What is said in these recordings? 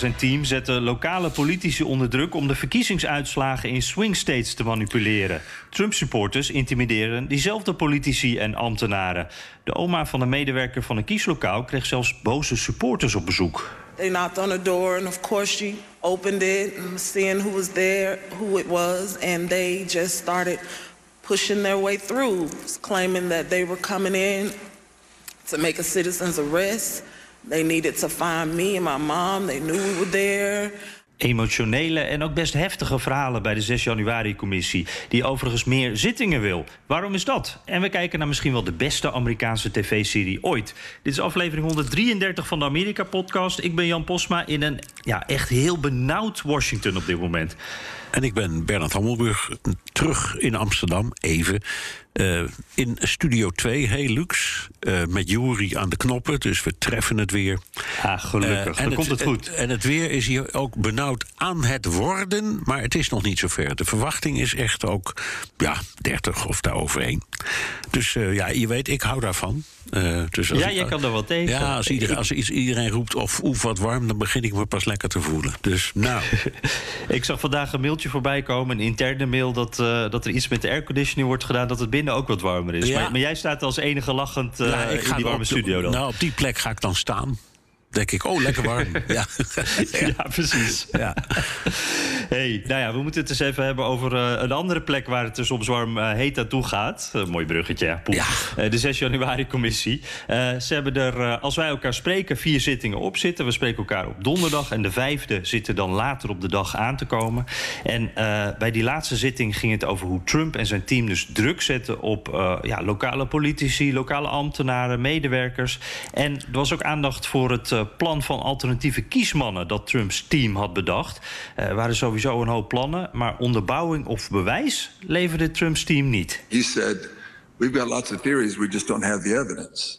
Zijn team zetten lokale politici onder druk om de verkiezingsuitslagen in swing states te manipuleren. Trump-supporters intimideren diezelfde politici en ambtenaren. De oma van een medewerker van een kieslokaal kreeg zelfs boze supporters op bezoek. They knocked on the door, and of course, she opened it, seeing who was there, who it was, and they just started pushing their way through, claiming that they were coming in to make a citizen's arrest. They needed to find me and my mom. They knew we were there. Emotionele en ook best heftige verhalen bij de 6 januari-commissie, die overigens meer zittingen wil. Waarom is dat? En we kijken naar misschien wel de beste Amerikaanse tv-serie ooit. Dit is aflevering 133 van de Amerika-podcast. Ik ben Jan Posma in een ja, echt heel benauwd Washington op dit moment. En ik ben Bernard Hammelburg, terug in Amsterdam, even. Uh, in Studio 2, heel luxe. Uh, met Jury aan de knoppen, dus we treffen het weer. Ah, gelukkig, uh, dan komt het goed. En het weer is hier ook benauwd aan het worden, maar het is nog niet zover. De verwachting is echt ook, ja, 30 of daaroverheen. Dus ja, je weet, ik hou daarvan. Dus ja, je kan er wel tegen. Ja, als, iedereen, als iedereen roept of oef wat warm, dan begin ik me pas lekker te voelen. Dus nou. ik zag vandaag een mailtje voorbij komen, een interne mail, dat, dat er iets met de airconditioning wordt gedaan, dat het binnen ook wat warmer is. Maar, maar, jij staat als enige lachend uh, ja, ik in die warme studio dan. Nou, op die plek ga ik dan staan denk ik, oh, lekker warm. ja. ja. precies. Ja. hey, nou ja, we moeten het eens even hebben over uh, een andere plek... waar het er soms warm uh, heet naartoe gaat. Uh, mooi bruggetje, ja. de 6 januari-commissie. ze hebben er, als wij elkaar spreken, vier zittingen op zitten. We spreken elkaar op donderdag. En de vijfde zit er dan later op de dag aan te komen. En bij die laatste zitting ging het over hoe Trump en zijn team... dus druk zetten op ja, lokale politici, lokale ambtenaren, medewerkers. En er was ook aandacht voor het plan van alternatieve kiesmannen dat Trumps team had bedacht. Er waren sowieso een hoop plannen, maar onderbouwing of bewijs leverde Trumps team niet. He said, we've got lots of theories, we just don't have the evidence.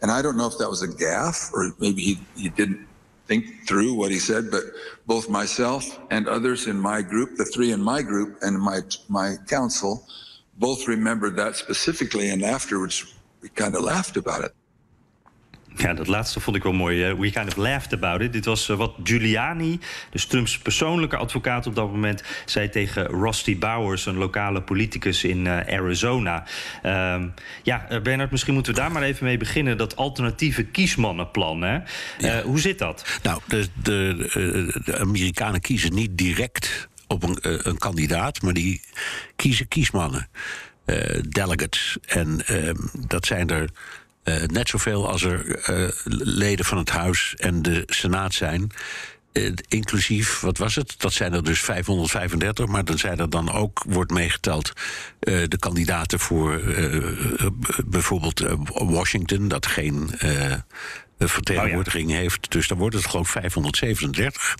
And I don't know if that was a gaffe or maybe he, he didn't think through what he said, but both myself and others in my group, the three in my group and my my council, both remembered that specifically, and afterwards we kind of laughed about it. Ja, dat laatste vond ik wel mooi. We kind of laughed about it. Dit was eh, wat Giuliani, dus Trumps persoonlijke advocaat op dat moment, zei tegen Rusty Bowers, een lokale politicus in uh, Arizona. Uh, ja, uh, Bernard, misschien moeten we daar maar even mee beginnen. Dat alternatieve kiesmannenplan. Hè? Ja. hoe zit dat? Nou, de, de, de, Amerikanen kiezen niet direct op een, een kandidaat, maar die kiezen kiesmannen. delegates. En ehm, dat zijn er uh, net zoveel als er uh, leden van het Huis en de Senaat zijn. Uh, inclusief, wat was het? Dat zijn er dus 535, maar dan zijn er dan ook, wordt meegeteld, de kandidaten voor bijvoorbeeld Washington, dat geen vertegenwoordiging oh heeft. Dus dan wordt het geloof 537.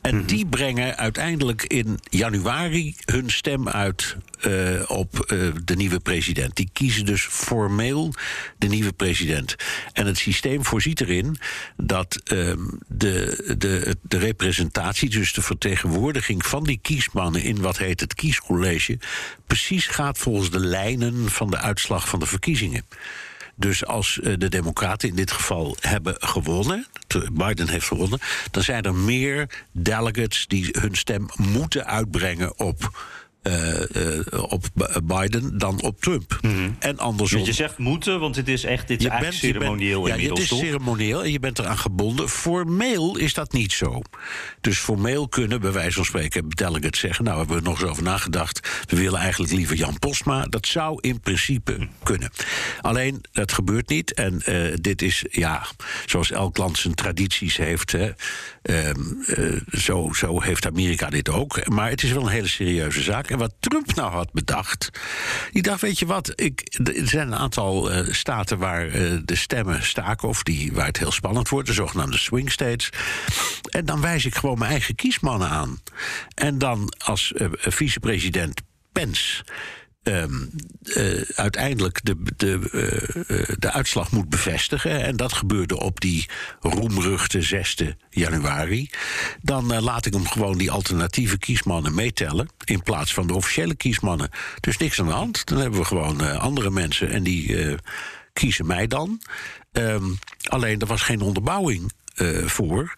En mhm. die brengen uiteindelijk in januari hun stem uit uh, op uh, de nieuwe president. Die kiezen dus formeel de nieuwe president. En het systeem voorziet erin dat uh, de, de, de representatie, dus de vertegenwoordiging van die kiesmannen in wat heet het kiescollege, precies gaat volgens de lijnen van de uitslag van de verkiezingen. Dus als eh, de Democraten in dit geval hebben gewonnen, Biden heeft gewonnen, dan zijn er meer delegates die hun stem moeten uitbrengen op op Biden dan op Trump. Mhm. En andersom. Je zegt moeten, want het is echt dit is eigenlijk ceremonieel bent, Ja, het is ceremonieel en je bent eraan gebonden. Formeel is dat niet zo. Dus formeel kunnen, bij wijze van spreken, delegates zeggen... nou, we hebben er nog eens over nagedacht. We willen eigenlijk liever Jan Postma. Dat zou in principe kunnen. Alleen, dat gebeurt niet. En dit is, ja, zoals elk land zijn tradities heeft... Hè, uh, zo, zo heeft Amerika dit ook. Maar het is wel een hele serieuze zaak. En wat Trump nou had bedacht. Die dacht: Weet je wat, ik, er zijn een aantal uh, staten waar uh, de stemmen staken. of die, waar het heel spannend wordt, de zogenaamde swing states. En dan wijs ik gewoon mijn eigen kiesmannen aan. En dan als vicepresident Pence um, uh, uiteindelijk de, de, uh, de uitslag moet bevestigen. En dat gebeurde op die roemruchte 6 januari. Dan laat ik hem gewoon die alternatieve kiesmannen meetellen. In plaats van de officiële kiesmannen. Dus niks aan de hand. Dan hebben we gewoon andere mensen en die kiezen mij dan. Um, alleen er was geen onderbouwing voor.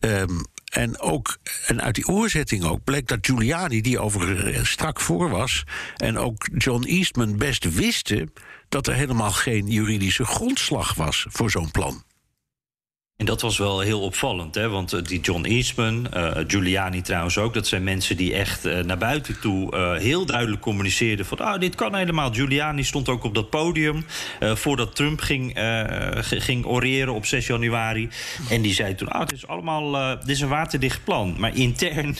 Um, en, ook, en uit die oorzetting ook bleek dat Giuliani, die over strak voor was, en ook John Eastman best wisten dat er helemaal geen juridische grondslag was voor zo'n plan. En dat was wel heel opvallend, hè? want eh, die John Eastman, uh, Giuliani trouwens ook... dat zijn mensen die echt uh, naar buiten toe heel duidelijk communiceerden... van ah, dit kan helemaal. Giuliani stond ook op dat podium voordat Trump ging, ging oreren op 6 januari. En die zei toen, ah, dit is allemaal dit is een waterdicht plan. Maar intern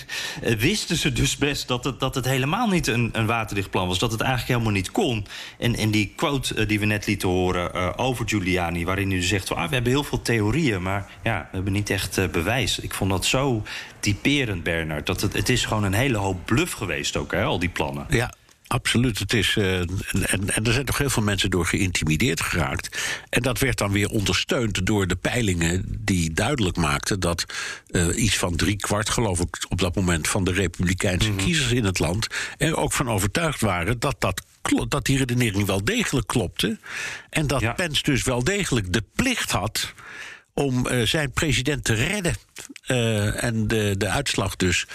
wisten ze dus best dat het, dat het helemaal niet een, een waterdicht plan was. Dat het eigenlijk helemaal niet kon. En, en die quote die we net lieten horen over Giuliani... waarin hij dus zegt, ah, we hebben heel veel theorieën... maar maar ja, we hebben niet echt uh, bewijs. Ik vond dat zo typerend, Bernard. Dat het, het is gewoon een hele hoop bluff geweest ook, hè, al die plannen. Ja, absoluut. Het is, uh, en, en, er zijn toch heel veel mensen door geïntimideerd geraakt. En dat werd dan weer ondersteund door de peilingen die duidelijk maakten dat uh, iets van drie kwart, geloof ik, op dat moment van de Republikeinse mm -hmm. kiezers in het land er ook van overtuigd waren dat dat dat die redenering wel degelijk klopte. En dat ja. Pence dus wel degelijk de plicht had om uh, zijn president te redden. Uh, en de, de uitslag dus,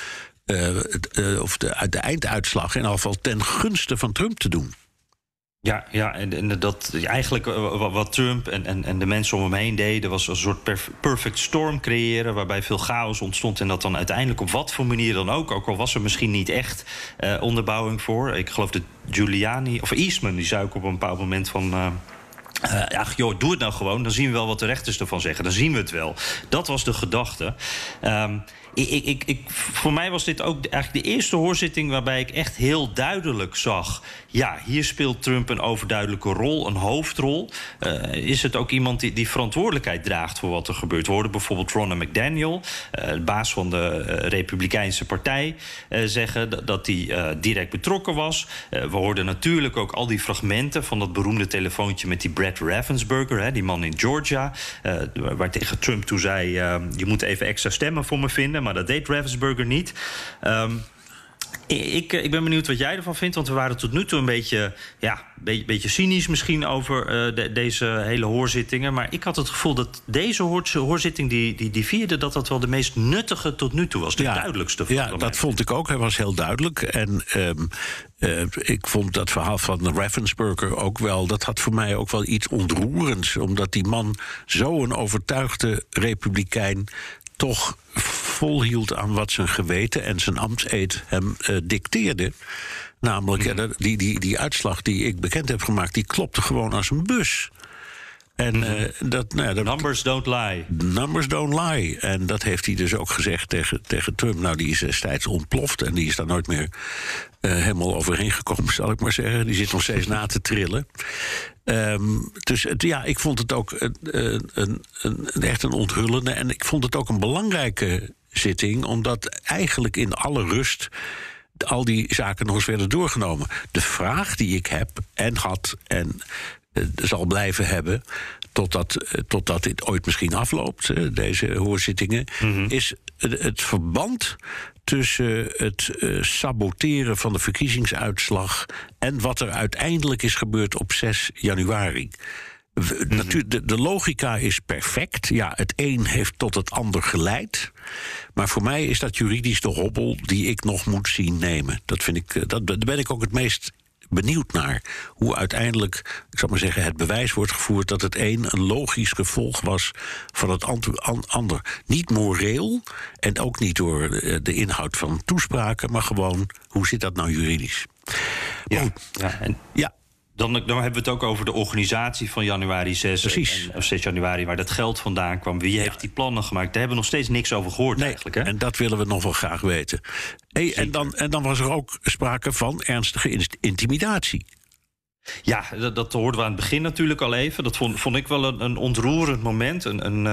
uh, of de, de einduitslag in afval ten gunste van Trump te doen. Ja, ja en, en dat eigenlijk wat Trump en, en, en de mensen om hem heen deden, was een soort perf perfect storm creëren. waarbij veel chaos ontstond. En dat dan uiteindelijk op wat voor manier dan ook. ook al was er misschien niet echt onderbouwing voor. Ik geloof dat Giuliani, of Eastman, die zei ook op een bepaald moment van. Uh, ja, joh, doe het nou gewoon. Dan zien we wel wat de rechters ervan zeggen. Dan zien we het wel. Dat was de gedachte. Um, ik, ik, ik, voor mij was dit ook eigenlijk de eerste hoorzitting waarbij ik echt heel duidelijk zag. Ja, hier speelt Trump een overduidelijke rol, een hoofdrol. Uh, is het ook iemand die, die verantwoordelijkheid draagt voor wat er gebeurt? We hoorden bijvoorbeeld Ronna McDaniel, uh, de baas van de uh, Republikeinse Partij, zeggen dat hij direct betrokken was. we hoorden natuurlijk ook al die fragmenten van dat beroemde telefoontje met die Brad Ravensburger, hè, die man in Georgia, waar tegen Trump toe zei: Je moet even extra stemmen voor me vinden maar dat deed Ravensburger niet. Um, ik, ik, ben benieuwd wat jij ervan vindt, want we waren tot nu toe een beetje, ja, beetje, beetje cynisch misschien over uh, de, deze hele hoorzittingen. Maar ik had het gevoel dat deze hoor, hoorzitting, die, die, die vierde, dat dat wel de meest nuttige tot nu toe was. De ja, duidelijkste. Ja, dat mij. vond ik ook. Hij was heel duidelijk. En um, uh, ik vond dat verhaal van Ravensburger ook wel, dat had voor mij ook wel iets ontroerends. Omdat die man zo'n overtuigde republikein toch volhield aan wat zijn geweten en zijn ambtseed hem uh, dicteerde. Namelijk, mm. die, die, die uitslag die ik bekend heb gemaakt, die klopte gewoon als een bus. En uh, dat, nou, dat, numbers don't lie. Numbers don't lie. En dat heeft hij dus ook gezegd tegen, tegen Trump. Nou, die is destijds ontploft en die is daar nooit meer uh, helemaal overheen gekomen, zal ik maar zeggen. Die zit nog steeds na te trillen. Um, dus het, ja, ik vond het ook een, een, een, echt een onthullende. En ik vond het ook een belangrijke zitting, omdat eigenlijk in alle rust al die zaken nog eens werden doorgenomen. De vraag die ik heb en had en uh, zal blijven hebben. Totdat, uh, totdat dit ooit misschien afloopt, uh, deze hoorzittingen. Mm -hmm. Is het, verband tussen het uh, saboteren van de verkiezingsuitslag en wat er uiteindelijk is gebeurd op 6 januari. Mm de, de, logica is perfect. Ja, het een heeft tot het ander geleid. Maar voor mij is dat juridisch de hobbel die ik nog moet zien nemen. Dat vind ik, dat, daar ben ik ook het meest benieuwd naar. Hoe uiteindelijk, ik zal maar zeggen, het bewijs wordt gevoerd dat het een een logisch gevolg was van het ander. Niet moreel en ook niet door eh, de inhoud van toespraken, maar gewoon hoe zit dat nou juridisch? Ja, ja, en... ja Dan, dan hebben we het ook over de organisatie van januari 6. Precies. En, of 6 januari, waar dat geld vandaan kwam. Wie heeft die plannen gemaakt? Daar hebben we nog steeds niks over gehoord eigenlijk. Hè? En dat willen we nog wel graag weten. Hey, en, dan, en dan was er ook sprake van ernstige intimidatie. Ja, dat, dat, hoorden we aan het begin natuurlijk al even. Dat vond, vond ik wel een, een ontroerend moment. Een, een,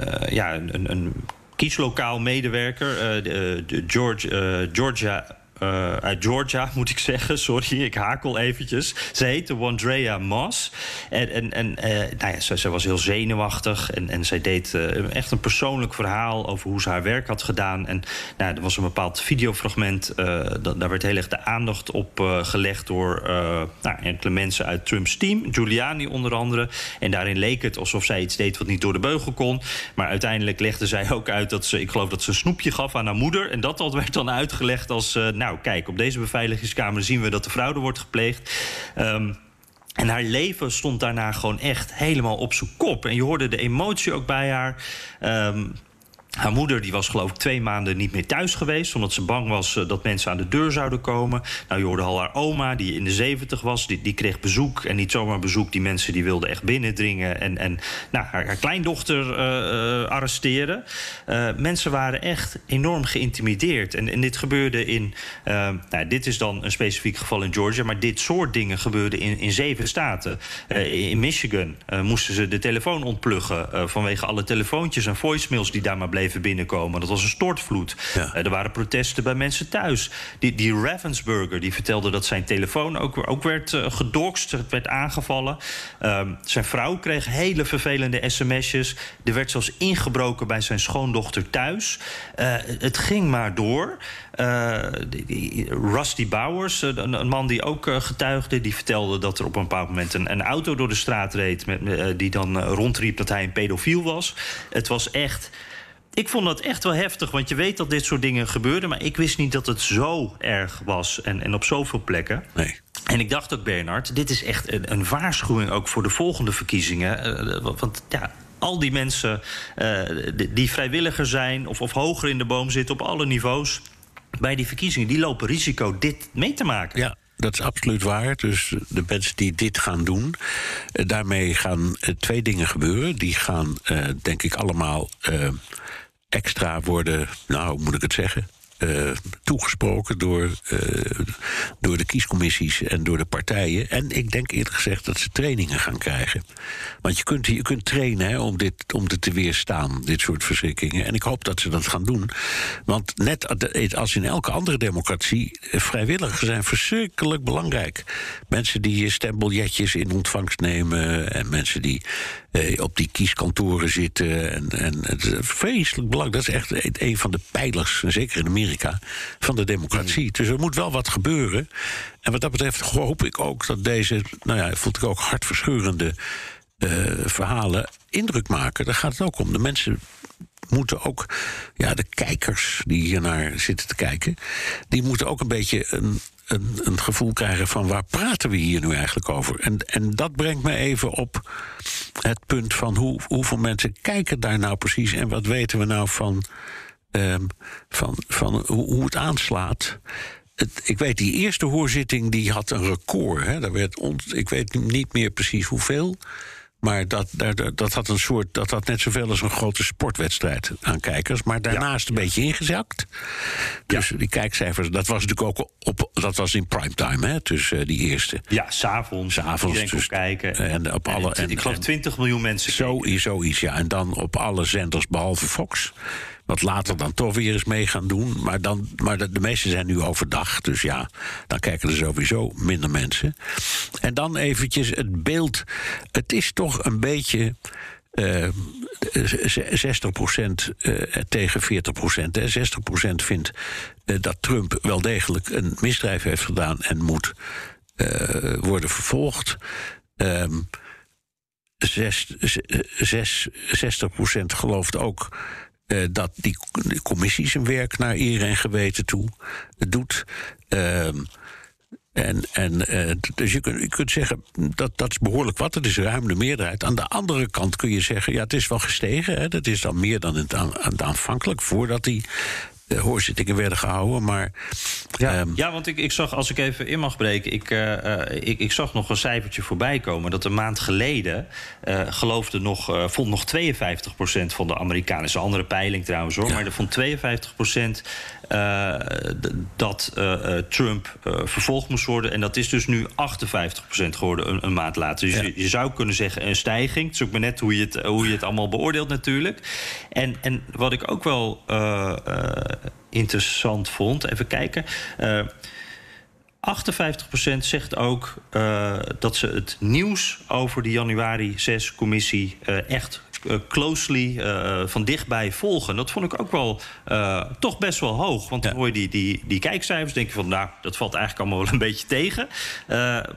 uh, ja, een, een kieslokaal medewerker, uh, de, de George, uh, Georgia uh, uit Georgia, moet ik zeggen. Sorry, ik hakel eventjes. Ze heette Wandrea Moss. En, en, en uh, nou ja, ze, was heel zenuwachtig. En, en zij deed uh, echt een persoonlijk verhaal over hoe ze haar werk had gedaan. En nou, er was een bepaald videofragment. Dat, daar werd heel erg de aandacht op gelegd door nou, enkele mensen uit Trumps team. Giuliani onder andere. En daarin leek het alsof zij iets deed wat niet door de beugel kon. Maar uiteindelijk legde zij ook uit dat ze, ik geloof dat ze een snoepje gaf aan haar moeder. En dat werd dan uitgelegd als, nou, nou, kijk, op deze beveiligingskamer zien we dat de fraude wordt gepleegd. Um, en haar leven stond daarna gewoon echt helemaal op zijn kop. En je hoorde de emotie ook bij haar. Um, haar moeder die was geloof ik twee maanden niet meer thuis geweest... omdat ze bang was uh, dat mensen aan de deur zouden komen. Nou, je hoorde al haar oma, die in de zeventig was, die, die kreeg bezoek. En niet zomaar bezoek, die mensen die wilden echt binnendringen... en, en nou, haar, kleindochter uh, arresteren. mensen waren echt enorm geïntimideerd. En, en dit gebeurde in... nou, dit is dan een specifiek geval in Georgia... maar dit soort dingen gebeurde in, in zeven staten. in Michigan moesten ze de telefoon ontpluggen... vanwege alle telefoontjes en voicemails die daar maar bleven bleven binnenkomen. Dat was een stortvloed. Ja. Uh, er waren protesten bij mensen thuis. Die, die Ravensburger die vertelde dat zijn telefoon ook, ook werd uh, gedokst, werd aangevallen. Uh, zijn vrouw kreeg hele vervelende sms'jes. Er werd zelfs ingebroken bij zijn schoondochter thuis. Uh, het ging maar door. Rusty Bowers, een, een, man die ook getuigde, die vertelde dat er op een bepaald moment een, een auto door de straat reed. Met, die dan rondriep dat hij een pedofiel was. Het was echt ik vond dat echt wel heftig, want je weet dat dit soort dingen gebeuren... maar ik wist niet dat het zo erg was en, en op zoveel plekken. Nee. En ik dacht ook, Bernard, dit is echt een, een waarschuwing ook voor de volgende verkiezingen. Uh, want ja, al die mensen uh, die vrijwilliger zijn of, of hoger in de boom zitten op alle niveaus... bij die verkiezingen, die lopen risico dit mee te maken. Ja, dat is absoluut waar. Dus de mensen die dit gaan doen, daarmee gaan twee dingen gebeuren. Die gaan, uh, denk ik, allemaal uh, extra worden, nou, hoe moet ik het zeggen? Uh, toegesproken door, uh, door de kiescommissies en door de partijen. En ik denk eerlijk gezegd dat ze trainingen gaan krijgen. Want je kunt, je kunt trainen hè, om, dit, om dit te weerstaan, dit soort verschrikkingen. En ik hoop dat ze dat gaan doen. Want net als in elke andere democratie, vrijwilligers zijn verschrikkelijk belangrijk. Mensen die stembiljetjes in ontvangst nemen en mensen die eh, op die kieskantoren zitten. En, en het is vreselijk belangrijk. Dat is echt een van de pijlers, zeker in Amerika, van de democratie. Mm. Dus er moet wel wat gebeuren. En wat dat betreft hoop ik ook dat deze, nou ja, voelt ik ook hartverscheurende uh, verhalen indruk maken. Daar gaat het ook om. De mensen moeten ook, ja, de kijkers die hier naar zitten te kijken, die moeten ook een beetje een, een, een, gevoel krijgen van waar praten we hier nu eigenlijk over. En, en dat brengt me even op het punt van hoe, hoeveel mensen kijken daar nou precies en wat weten we nou van, um, van, van hoe, hoe het aanslaat. Het, ik weet, die eerste hoorzitting die had een record. Hè. Daar werd ik weet niet meer precies hoeveel. Maar dat, dat, dat, had een soort, dat had net zoveel als een grote sportwedstrijd aan kijkers. Maar daarnaast een beetje ingezakt. Dus die kijkcijfers, dat was natuurlijk ook op, dat was in primetime, hè? Dus uh, die eerste. Ja, s'avonds. S'avonds. Dus, kijken. En op alle. En, ik geloof 20 miljoen mensen. Zo, zoiets, ja. En dan op alle zenders behalve Fox. Wat later dan toch weer eens mee gaan doen. Maar, dan, maar de, de meeste zijn nu overdag. Dus ja, dan kijken er sowieso minder mensen. En dan eventjes het beeld. Het is toch een beetje. Uh, 60% uh, tegen 40 procent. 60% vindt dat Trump wel degelijk een misdrijf heeft gedaan en moet worden vervolgd. Um, 6, 6, 60% gelooft ook uh, dat die, die, commissie zijn werk naar eer en geweten toe doet. Uh, en, en uh, dus je kunt, je kunt zeggen dat dat is behoorlijk wat. Het is ruim de meerderheid. Aan de andere kant kun je zeggen, ja, het is wel gestegen. Hè, dat is dan meer dan het, aan, aanvankelijk, voordat hij hoorzittingen werden gehouden. Maar, ja, ehm, ja want ik, ik zag, als ik even in mag breken, ik, uh, ik, ik zag nog een cijfertje voorbij komen. Dat een maand geleden uh, geloofde nog, uh, vond nog 52% van de Amerikanen. is een andere peiling trouwens hoor. Ja. Maar er vond 52% dat Trump vervolgd moest worden. En dat is dus nu 58% geworden een, een, maand later. Dus Ja. je, je zou kunnen zeggen een stijging. Het is ook maar net hoe je het, hoe je het allemaal beoordeelt natuurlijk. En, en wat ik ook wel interessant vond, even kijken. Uh, 58% zegt ook uh, dat ze het nieuws over de januari 6-commissie uh, echt uh, closely van dichtbij volgen. Dat vond ik ook wel toch best wel hoog. Want dan hoor je die, die, die kijkcijfers, denk je van nou, dat valt eigenlijk allemaal wel een beetje tegen.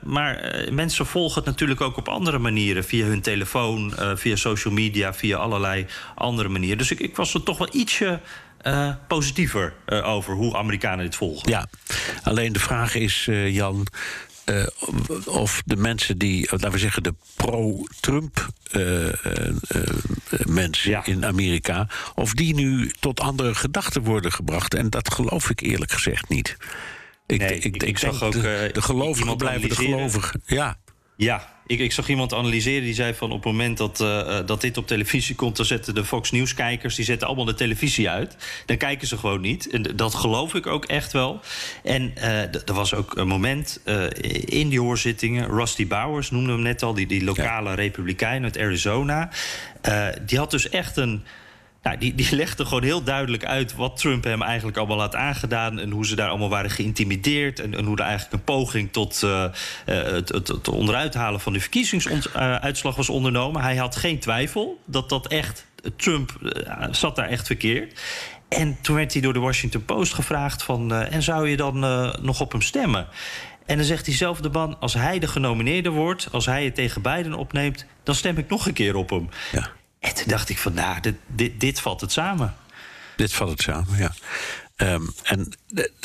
maar mensen volgen het natuurlijk ook op andere manieren. Via hun telefoon, via social media, via allerlei andere manieren. Dus ik, ik was er toch wel ietsje uh, positiever uh, over hoe Amerikanen dit volgen. Ja, alleen de vraag is, uh, Jan. Of de mensen die, laten we zeggen, de pro-Trump mensen ja. in Amerika, of die nu tot andere gedachten worden gebracht. En dat geloof ik eerlijk gezegd niet. Ik, nee, ik, ik, zag ook, de, de gelovigen blijven de gelovigen. Ja. Ja, ik, ik, zag iemand analyseren die zei van op het moment dat, uh, dat dit op televisie komt, dan zetten de Fox News kijkers die zetten allemaal de televisie uit. Dan kijken ze gewoon niet. En dat geloof ik ook echt wel. En uh, er was ook een moment uh, in die hoorzittingen. Rusty Bowers noemde hem net al, die, die lokale ja. republikein uit Arizona. die had dus echt een. Nou, die, legde gewoon heel duidelijk uit wat Trump hem eigenlijk allemaal had aangedaan. En hoe ze daar allemaal waren geïntimideerd. En, en hoe er eigenlijk een poging tot uh, het, het, het, onderuit halen van de verkiezingsuitslag was ondernomen. Hij had geen twijfel dat dat echt. Trump uh, zat daar echt verkeerd. En toen werd hij door de Washington Post gevraagd van... En zou je dan nog op hem stemmen? En dan zegt diezelfde man, als hij de genomineerde wordt... als hij het tegen Biden opneemt, dan stem ik nog een keer op hem. Ja. En toen dacht ik van, nou, dit, dit, dit valt het samen. Dit valt het samen, ja. Um, en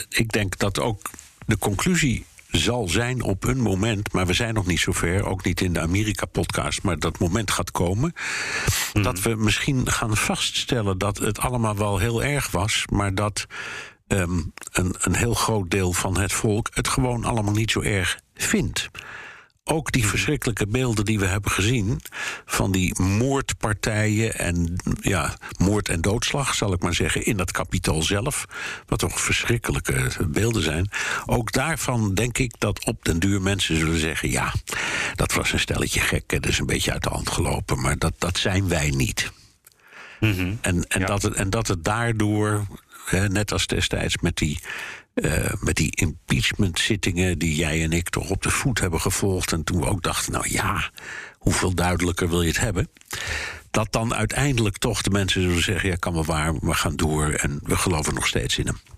ik denk dat ook de conclusie zal zijn op een moment, maar we zijn nog niet zover, ook niet in de Amerika-podcast, maar dat moment gaat komen, mm. dat we misschien gaan vaststellen dat het allemaal wel heel erg was, maar dat um, een, een heel groot deel van het volk het gewoon allemaal niet zo erg vindt ook die verschrikkelijke beelden die we hebben gezien van die moordpartijen en ja, moord en doodslag, zal ik maar zeggen, in dat kapitool zelf, wat toch verschrikkelijke beelden zijn. Ook daarvan denk ik dat op den duur mensen zullen zeggen: ja, dat was een stelletje gekken, dat is een beetje uit de hand gelopen, maar dat, dat zijn wij niet. Mm -hmm. En, en, ja. dat het, en dat het daardoor, hè, net als destijds met die uh, met die impeachment-zittingen die jij en ik toch op de voet hebben gevolgd. En toen we ook dachten, nou ja, hoeveel duidelijker wil je het hebben? Dat dan uiteindelijk toch de mensen zullen zeggen: ja, kan wel waar, we gaan door en we geloven nog steeds in hem.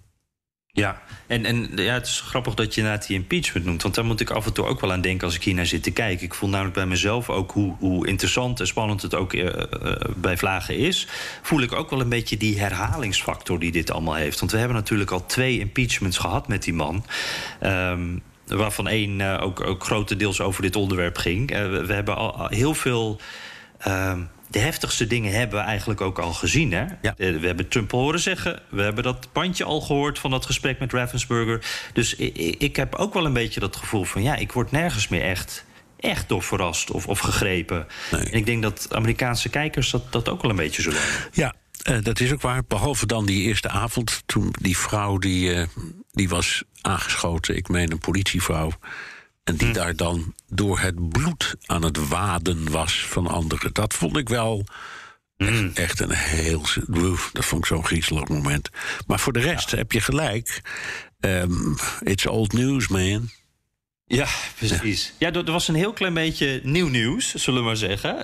Ja, en, en ja, het is grappig dat je inderdaad die impeachment noemt. Want daar moet ik af en toe ook wel aan denken als ik hier naar zit te kijken. Ik voel namelijk bij mezelf ook hoe, hoe interessant en spannend het ook uh, uh, bij Vlagen is. Voel ik ook wel een beetje die herhalingsfactor die dit allemaal heeft. Want we hebben natuurlijk al twee impeachments gehad met die man. Um, waarvan één uh, ook, ook grotendeels over dit onderwerp ging. We, hebben al, heel veel. Uh, de heftigste dingen hebben we eigenlijk ook al gezien. Hè? Ja. We hebben Trump horen zeggen. We hebben dat bandje al gehoord van dat gesprek met Ravensburger. Dus ik, ik heb ook wel een beetje dat gevoel van... ja, ik word nergens meer echt, echt door verrast of, of gegrepen. Nee. En ik denk dat Amerikaanse kijkers dat, dat ook wel een beetje zullen hebben. Ja, uh, dat is ook waar. Behalve dan die eerste avond, toen die vrouw die, uh, die was aangeschoten. Ik meen een politievrouw. En die hm. daar dan door het bloed aan het waden was van anderen. Dat vond ik wel hm. echt, echt, een heel. Dat vond ik zo'n griezelig moment. Maar voor de rest ja. heb je gelijk. Um, it's old news, man. Ja, precies. Ja, er was een heel klein beetje nieuw nieuws, zullen we maar zeggen.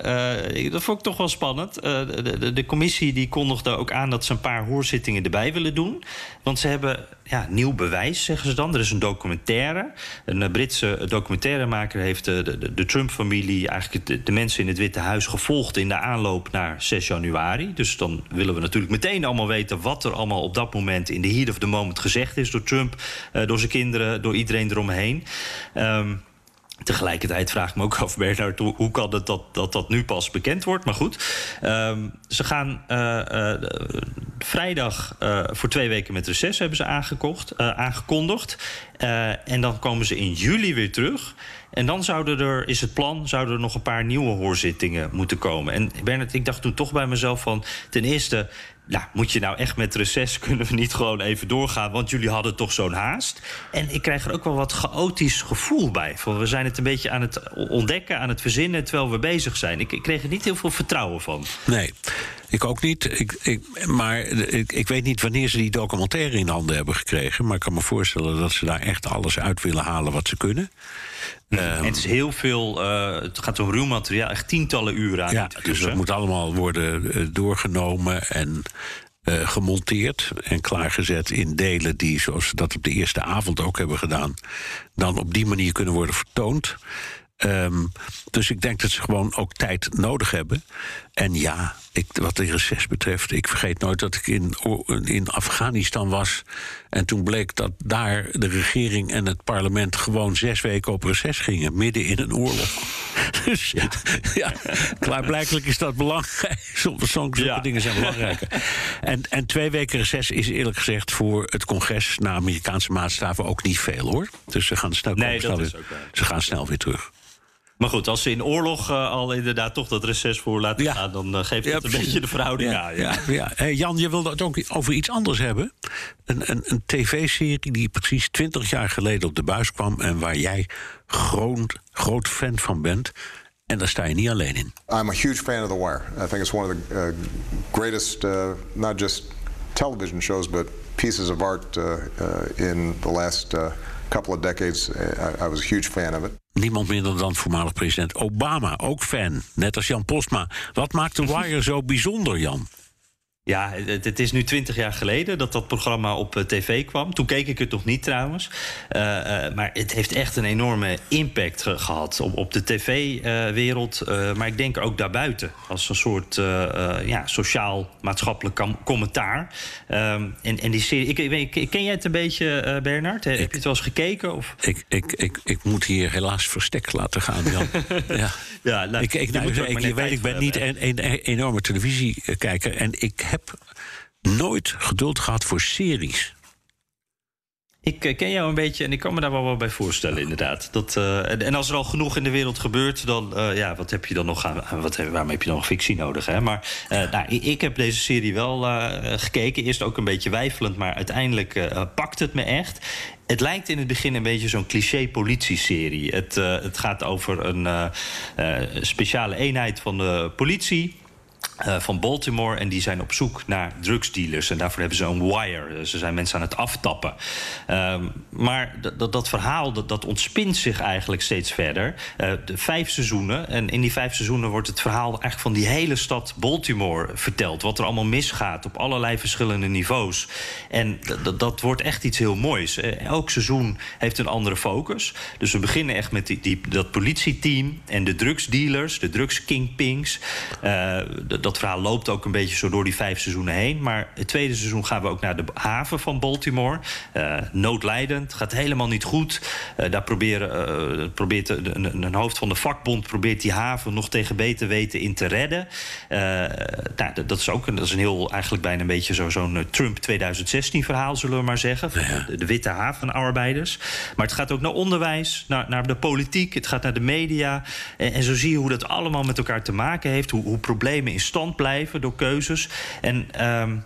Uh, dat vond ik toch wel spannend. Uh, de, de, de, commissie die kondigde ook aan dat ze een paar hoorzittingen erbij willen doen. Want ze hebben ja, nieuw bewijs, zeggen ze dan. Er is een documentaire. Een Britse documentairemaker heeft de, de, de Trump-familie... eigenlijk de, mensen in het Witte Huis gevolgd... in de aanloop naar 6 januari. Dus dan willen we natuurlijk meteen allemaal weten... wat er allemaal op dat moment in de heat of the moment gezegd is... door Trump, door zijn kinderen, door iedereen eromheen. Um, Tegelijkertijd vraag ik me ook af, Bernard, hoe kan het dat, dat dat nu pas bekend wordt? Maar goed, um, ze gaan uh, uh, vrijdag voor twee weken met reces hebben ze aangekocht, aangekondigd. en dan komen ze in juli weer terug. En dan zouden er, is het plan, zouden er nog een paar nieuwe hoorzittingen moeten komen. En Bernard, ik dacht toen toch bij mezelf van... ten eerste, nou, moet je nou echt met reces kunnen we niet gewoon even doorgaan? Want jullie hadden toch zo'n haast. En ik krijg er ook wel wat chaotisch gevoel bij. We zijn het een beetje aan het ontdekken, aan het verzinnen terwijl we bezig zijn. Ik, ik kreeg er niet heel veel vertrouwen van. Nee. Ik ook niet. Ik, ik, maar ik, ik, weet niet wanneer ze die documentaire in handen hebben gekregen. Maar ik kan me voorstellen dat ze daar echt alles uit willen halen wat ze kunnen. en het is heel veel. Uh, het gaat om ruw materiaal, echt tientallen uren aan. Ja, dus dat moet allemaal worden uh, doorgenomen en uh, gemonteerd en klaargezet in delen die, zoals ze dat op de eerste avond ook hebben gedaan, dan op die manier kunnen worden vertoond. Um, dus ik denk dat ze gewoon ook tijd nodig hebben. En ja, ik, wat de reces betreft, ik vergeet nooit dat ik in, in Afghanistan was. En toen bleek dat daar de regering en het parlement gewoon zes weken op reces gingen, midden in een oorlog. Dus ja, ja klaarblijkelijk is dat belangrijk. Sommige ja. dingen zijn belangrijker. En, en twee weken reces is eerlijk gezegd voor het congres naar Amerikaanse maatstaven ook niet veel hoor. Dus ze gaan snel, nee, snel, weer, ze gaan snel weer terug. Maar goed, als ze in oorlog uh, al inderdaad toch dat reces voor laten ja. gaan... dan uh, geeft dat ja, een beetje de verhouding ja, aan. Ja. Ja. Hey, Jan, je wilde het ook over iets anders hebben. Een, een, een tv-serie die precies twintig jaar geleden op de buis kwam... en waar jij groot, groot fan van bent. En daar sta je niet alleen in. I'm a huge fan of The Wire. I think it's one of the uh, greatest, uh, not just television shows... but pieces of art uh, uh, in the last couple of decades. I, I was a huge fan of it niemand minder dan voormalig president Obama, ook fan. Net als Jan Postma. Wat maakt The Wire zo bijzonder, Jan? Ja, het, het, is nu twintig jaar geleden dat dat programma op uh, tv kwam. Toen keek ik het nog niet trouwens. Uh, uh, maar het heeft echt een enorme impact gehad op, op de tv-wereld. maar ik denk ook daarbuiten. Als een soort ja, sociaal-maatschappelijk commentaar. Um, en, en die serie. Ik, ik, ken jij het een beetje, Bernard? Heb je het wel eens gekeken? Of? Ik, ik, ik, ik moet hier helaas verstek laten gaan, Jan. ja. ja nou, ik, ik, nou, weet, ik ben niet een, een, een enorme televisiekijker. En ik heb heb nooit geduld gehad voor series. Ik eh, ken jou een beetje en ik kan me daar wel bij voorstellen, inderdaad. Dat, uh, en als er al genoeg in de wereld gebeurt, dan uh, ja, wat heb je dan nog aan, wat, waarom heb je dan nog fictie nodig? Hè? Maar nou, ik heb deze serie wel gekeken. Eerst ook een beetje weifelend, maar uiteindelijk pakt het me echt. Het lijkt in het begin een beetje zo'n cliché politieserie. Het, het gaat over een speciale eenheid van de politie. Uh, van Baltimore. En die zijn op zoek naar drugsdealers. En daarvoor hebben ze een wire. Ze zijn mensen aan het aftappen. Um, maar dat, verhaal dat, dat ontspint zich eigenlijk steeds verder. Uh, de vijf seizoenen. En in die vijf seizoenen wordt het verhaal eigenlijk van die hele stad Baltimore verteld. Wat er allemaal misgaat op allerlei verschillende niveaus. En dat, wordt echt iets heel moois. Elk seizoen heeft een andere focus. Dus we beginnen echt met die dat politieteam en de drugsdealers, de drugskingpings dat verhaal loopt ook een beetje zo door die vijf seizoenen heen. Maar het tweede seizoen gaan we ook naar de haven van Baltimore. Uh, noodlijdend, gaat helemaal niet goed. Uh, daar proberen, uh, probeert een, een, hoofd van de vakbond probeert die haven nog tegen beter weten in te redden. nou, dat is ook een, dat is een heel, eigenlijk bijna een beetje zo'n Trump 2016 verhaal, zullen we maar zeggen. Van de, de, witte havenarbeiders. Maar het gaat ook naar onderwijs, naar, naar de politiek, het gaat naar de media. En, en zo zie je hoe dat allemaal met elkaar te maken heeft. Hoe, hoe problemen in stand blijven door keuzes. En. Um,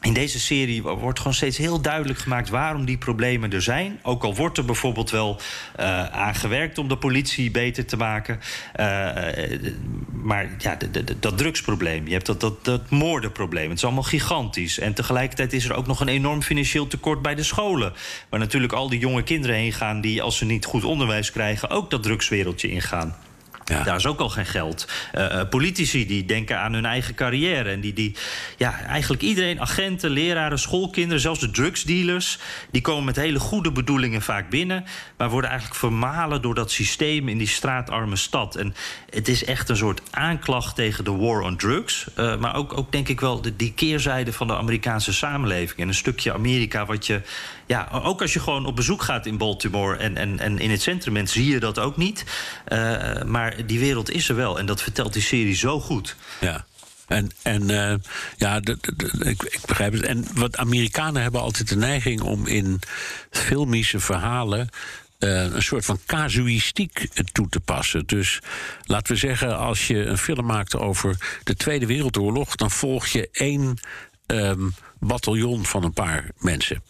in deze serie wordt gewoon steeds heel duidelijk gemaakt waarom die problemen er zijn. Ook al wordt er bijvoorbeeld wel uh, aan gewerkt om de politie beter te maken. Uh, maar ja, dat drugsprobleem, je hebt dat, dat, dat moordenprobleem. Het is allemaal gigantisch. En tegelijkertijd is er ook nog een enorm financieel tekort bij de scholen. Waar natuurlijk al die jonge kinderen heen gaan die, als ze niet goed onderwijs krijgen, ook dat drugswereldje ingaan. Daar is ook al geen geld. Uh, politici die denken aan hun eigen carrière. En die, die, ja, eigenlijk iedereen, agenten, leraren, schoolkinderen, zelfs de drugsdealers, die komen met hele goede bedoelingen vaak binnen. Maar worden eigenlijk vermalen door dat systeem in die straatarme stad. En het is echt een soort aanklacht tegen de war on drugs. Uh, maar ook, ook denk ik wel de, die keerzijde van de Amerikaanse samenleving. En een stukje Amerika wat je ja, ook als je gewoon op bezoek gaat in Baltimore en, en, en in het centrum zie je dat ook niet. Uh, maar die wereld is er wel en dat vertelt die serie zo goed. Ja. En, en uh, ja, ik, ik, begrijp het. En wat Amerikanen hebben altijd de neiging om in filmische verhalen. Uh, een soort van casuïstiek toe te passen. Dus laten we zeggen, als je een film maakt over de Tweede Wereldoorlog, dan volg je één um, bataljon van een paar mensen.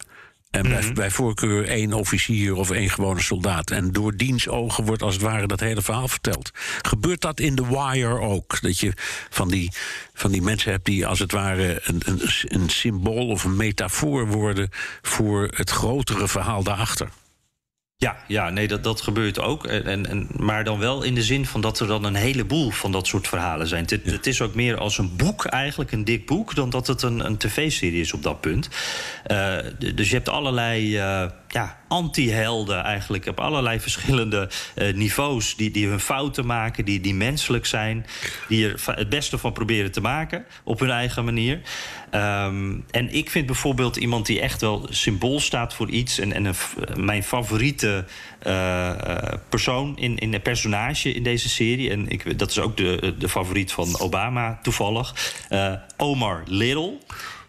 En bij, mhm. bij, voorkeur één officier of één gewone soldaat. En door diens ogen wordt als het ware dat hele verhaal verteld. Gebeurt dat in The Wire ook? Dat je van die, van die mensen hebt die als het ware een, een, een symbool of een metafoor worden voor het grotere verhaal daarachter? Ja, ja nee, dat, dat gebeurt ook. En, en, maar dan wel in de zin van dat er dan een heleboel van dat soort verhalen zijn. Het, het is ook meer als een boek, eigenlijk een dik boek, dan dat het een, een tv-serie is op dat punt. Uh, dus je hebt allerlei. Uh, ja, anti-helden eigenlijk op allerlei verschillende uh, niveaus. Die, die hun fouten maken, die, die menselijk zijn. Die er het beste van proberen te maken op hun eigen manier. Um, en ik vind bijvoorbeeld iemand die echt wel symbool staat voor iets. En, en mijn favoriete uh, persoon in, in een personage in deze serie. En ik, dat is ook de, de favoriet van Obama toevallig. Omar Little.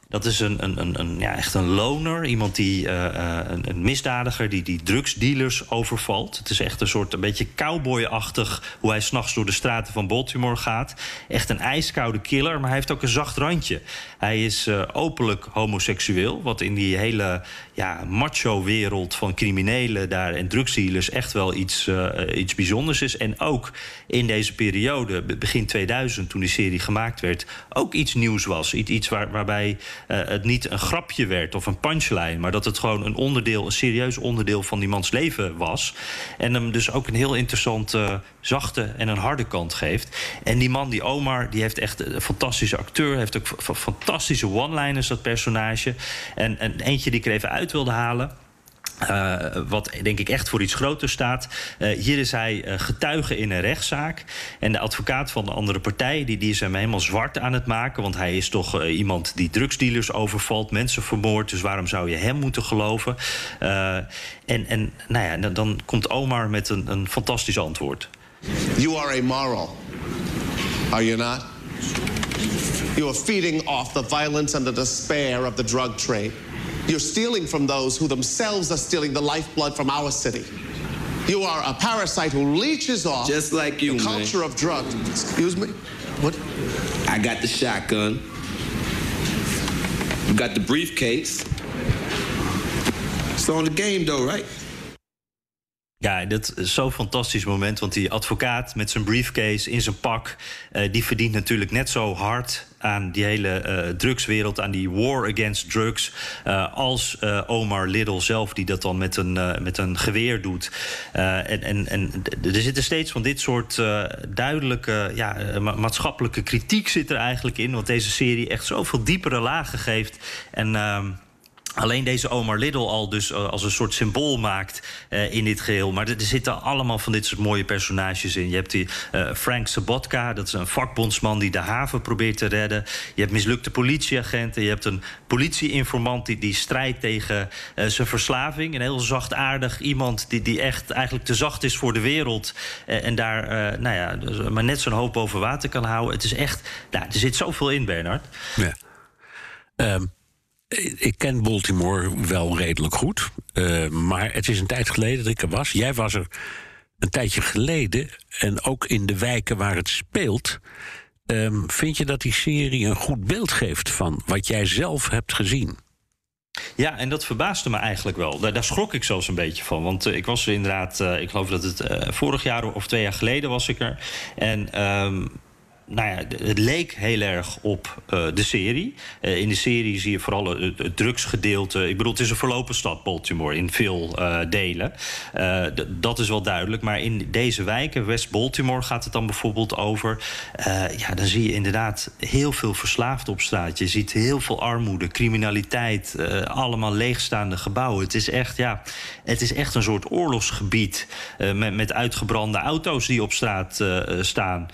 Dat is een, een, een, een, ja, echt een loner. Iemand die, uh, een, een, misdadiger die, die drugsdealers overvalt. Het is echt een soort een beetje cowboyachtig hoe hij s'nachts door de straten van Baltimore gaat. Echt een ijskoude killer, maar hij heeft ook een zacht randje. Hij is uh, openlijk homoseksueel, wat in die hele ja, macho-wereld van criminelen daar en drugsdealers echt wel iets, iets bijzonders is. En ook in deze periode, begin 2000, toen die serie gemaakt werd, ook iets nieuws was. Iets waar, waarbij het niet een grapje werd of een punchline, maar dat het gewoon een onderdeel, een serieus onderdeel van die mans leven was. En hem dus ook een heel interessante, zachte en een harde kant geeft. En die man, die Omar, die heeft echt een fantastische acteur, heeft ook fantastische one-liners, dat personage. En, en eentje die ik er even uit wilde halen. Uh, wat denk ik echt voor iets groters staat. Uh, hier is hij uh, getuige in een rechtszaak. En de advocaat van de andere partij die, die is hem helemaal zwart aan het maken. Want hij is toch iemand die drugsdealers overvalt, mensen vermoordt. Dus waarom zou je hem moeten geloven? en, en nou ja, dan, komt Omar met een, een fantastisch antwoord. You are amoral. Are you not? You are feeding off the violence and the despair of the drug trade. You're stealing from those who themselves are stealing the lifeblood from our city. You are a parasite who leeches off just like you, the culture man. of drugs. Excuse me? What? I got the shotgun. You got the briefcase. It's on the game though, right? Ja, dat is zo'n fantastisch moment. Want die advocaat met zijn briefcase in zijn pak... Uh, die verdient natuurlijk net zo hard aan die hele uh, drugswereld... aan die war against drugs... Uh, als Omar Little zelf, die dat dan met een, met een geweer doet. en, en, en er zitten steeds van dit soort duidelijke... Ja, ma maatschappelijke kritiek zit er eigenlijk in... want deze serie echt zoveel diepere lagen geeft. En... Ehm, Alleen deze Omar Little al dus uh, als een soort symbool maakt uh, in dit geheel. Maar er, zitten allemaal van dit soort mooie personages in. Je hebt die uh, Frank Sabotka, dat is een vakbondsman die de haven probeert te redden. Je hebt mislukte politieagenten. Je hebt een politieinformant die, die strijdt tegen zijn verslaving. Een heel zachtaardig iemand die, die echt eigenlijk te zacht is voor de wereld. en daar nou ja, dus, maar net zo'n hoop boven water kan houden. Het is echt, nou, er zit zoveel in, Bernard. Ja. Um ik ken Baltimore wel redelijk goed. Uh, maar het is een tijd geleden dat ik er was. Jij was er een tijdje geleden. En ook in de wijken waar het speelt. Um, vind je dat die serie een goed beeld geeft van wat jij zelf hebt gezien? Ja, en dat verbaasde me eigenlijk wel. Daar, daar schrok ik zelfs een beetje van. Want uh, ik was er inderdaad, uh, ik geloof dat het vorig jaar of twee jaar geleden was ik er. En um, nou ja, het leek heel erg op uh, de serie. Uh, in de serie zie je vooral het, drugsgedeelte. Ik bedoel, het is een verlopen stad, Baltimore, in veel uh, delen. dat is wel duidelijk. Maar in deze wijken, West Baltimore, gaat het dan bijvoorbeeld over. ja, dan zie je inderdaad heel veel verslaafd op straat. Je ziet heel veel armoede, criminaliteit, allemaal leegstaande gebouwen. Het is echt, ja, het is echt een soort oorlogsgebied met uitgebrande auto's die op straat staan.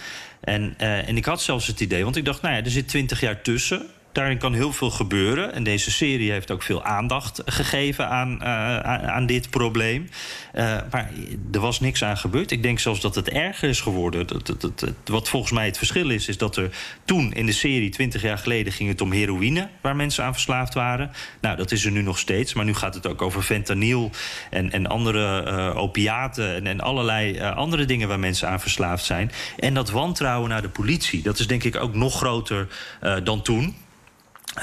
En, uh, en ik had zelfs het idee, want ik dacht, nou ja, er zit twintig jaar tussen. Daarin kan heel veel gebeuren. En deze serie heeft ook veel aandacht gegeven aan, uh, aan, dit probleem. Uh, maar er was niks aan gebeurd. Ik denk zelfs dat het erger is geworden. Dat, dat, wat volgens mij het verschil is, is dat er toen in de serie, 20 jaar geleden, ging het om heroïne, waar mensen aan verslaafd waren. Nou, dat is er nu nog steeds. Maar nu gaat het ook over fentanyl en, en andere uh, opiaten en, en allerlei andere dingen waar mensen aan verslaafd zijn. En dat wantrouwen naar de politie, dat is denk ik ook nog groter dan toen.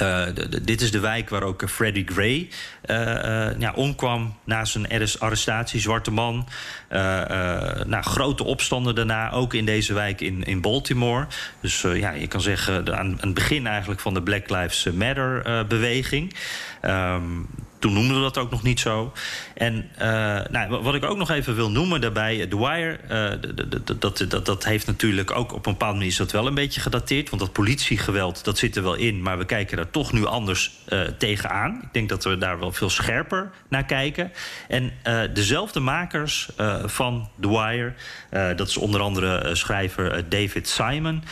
Uh, dit is de wijk waar ook Freddie Gray uh, ja, omkwam na zijn arrestatie, zwarte man. nou, grote opstanden daarna, ook in deze wijk in, in Baltimore. Dus ja, je kan zeggen aan, het begin eigenlijk van de Black Lives Matter beweging. Um, toen noemden we dat ook nog niet zo. En uh, nou, wat ik ook nog even wil noemen daarbij, The Wire, uh, dat, dat, dat heeft natuurlijk ook op een bepaalde manier is dat wel een beetje gedateerd. Want dat politiegeweld, dat zit er wel in, maar we kijken daar toch nu anders uh, tegenaan. Ik denk dat we daar wel veel scherper naar kijken. En dezelfde makers van The Wire, dat is onder andere schrijver David Simon,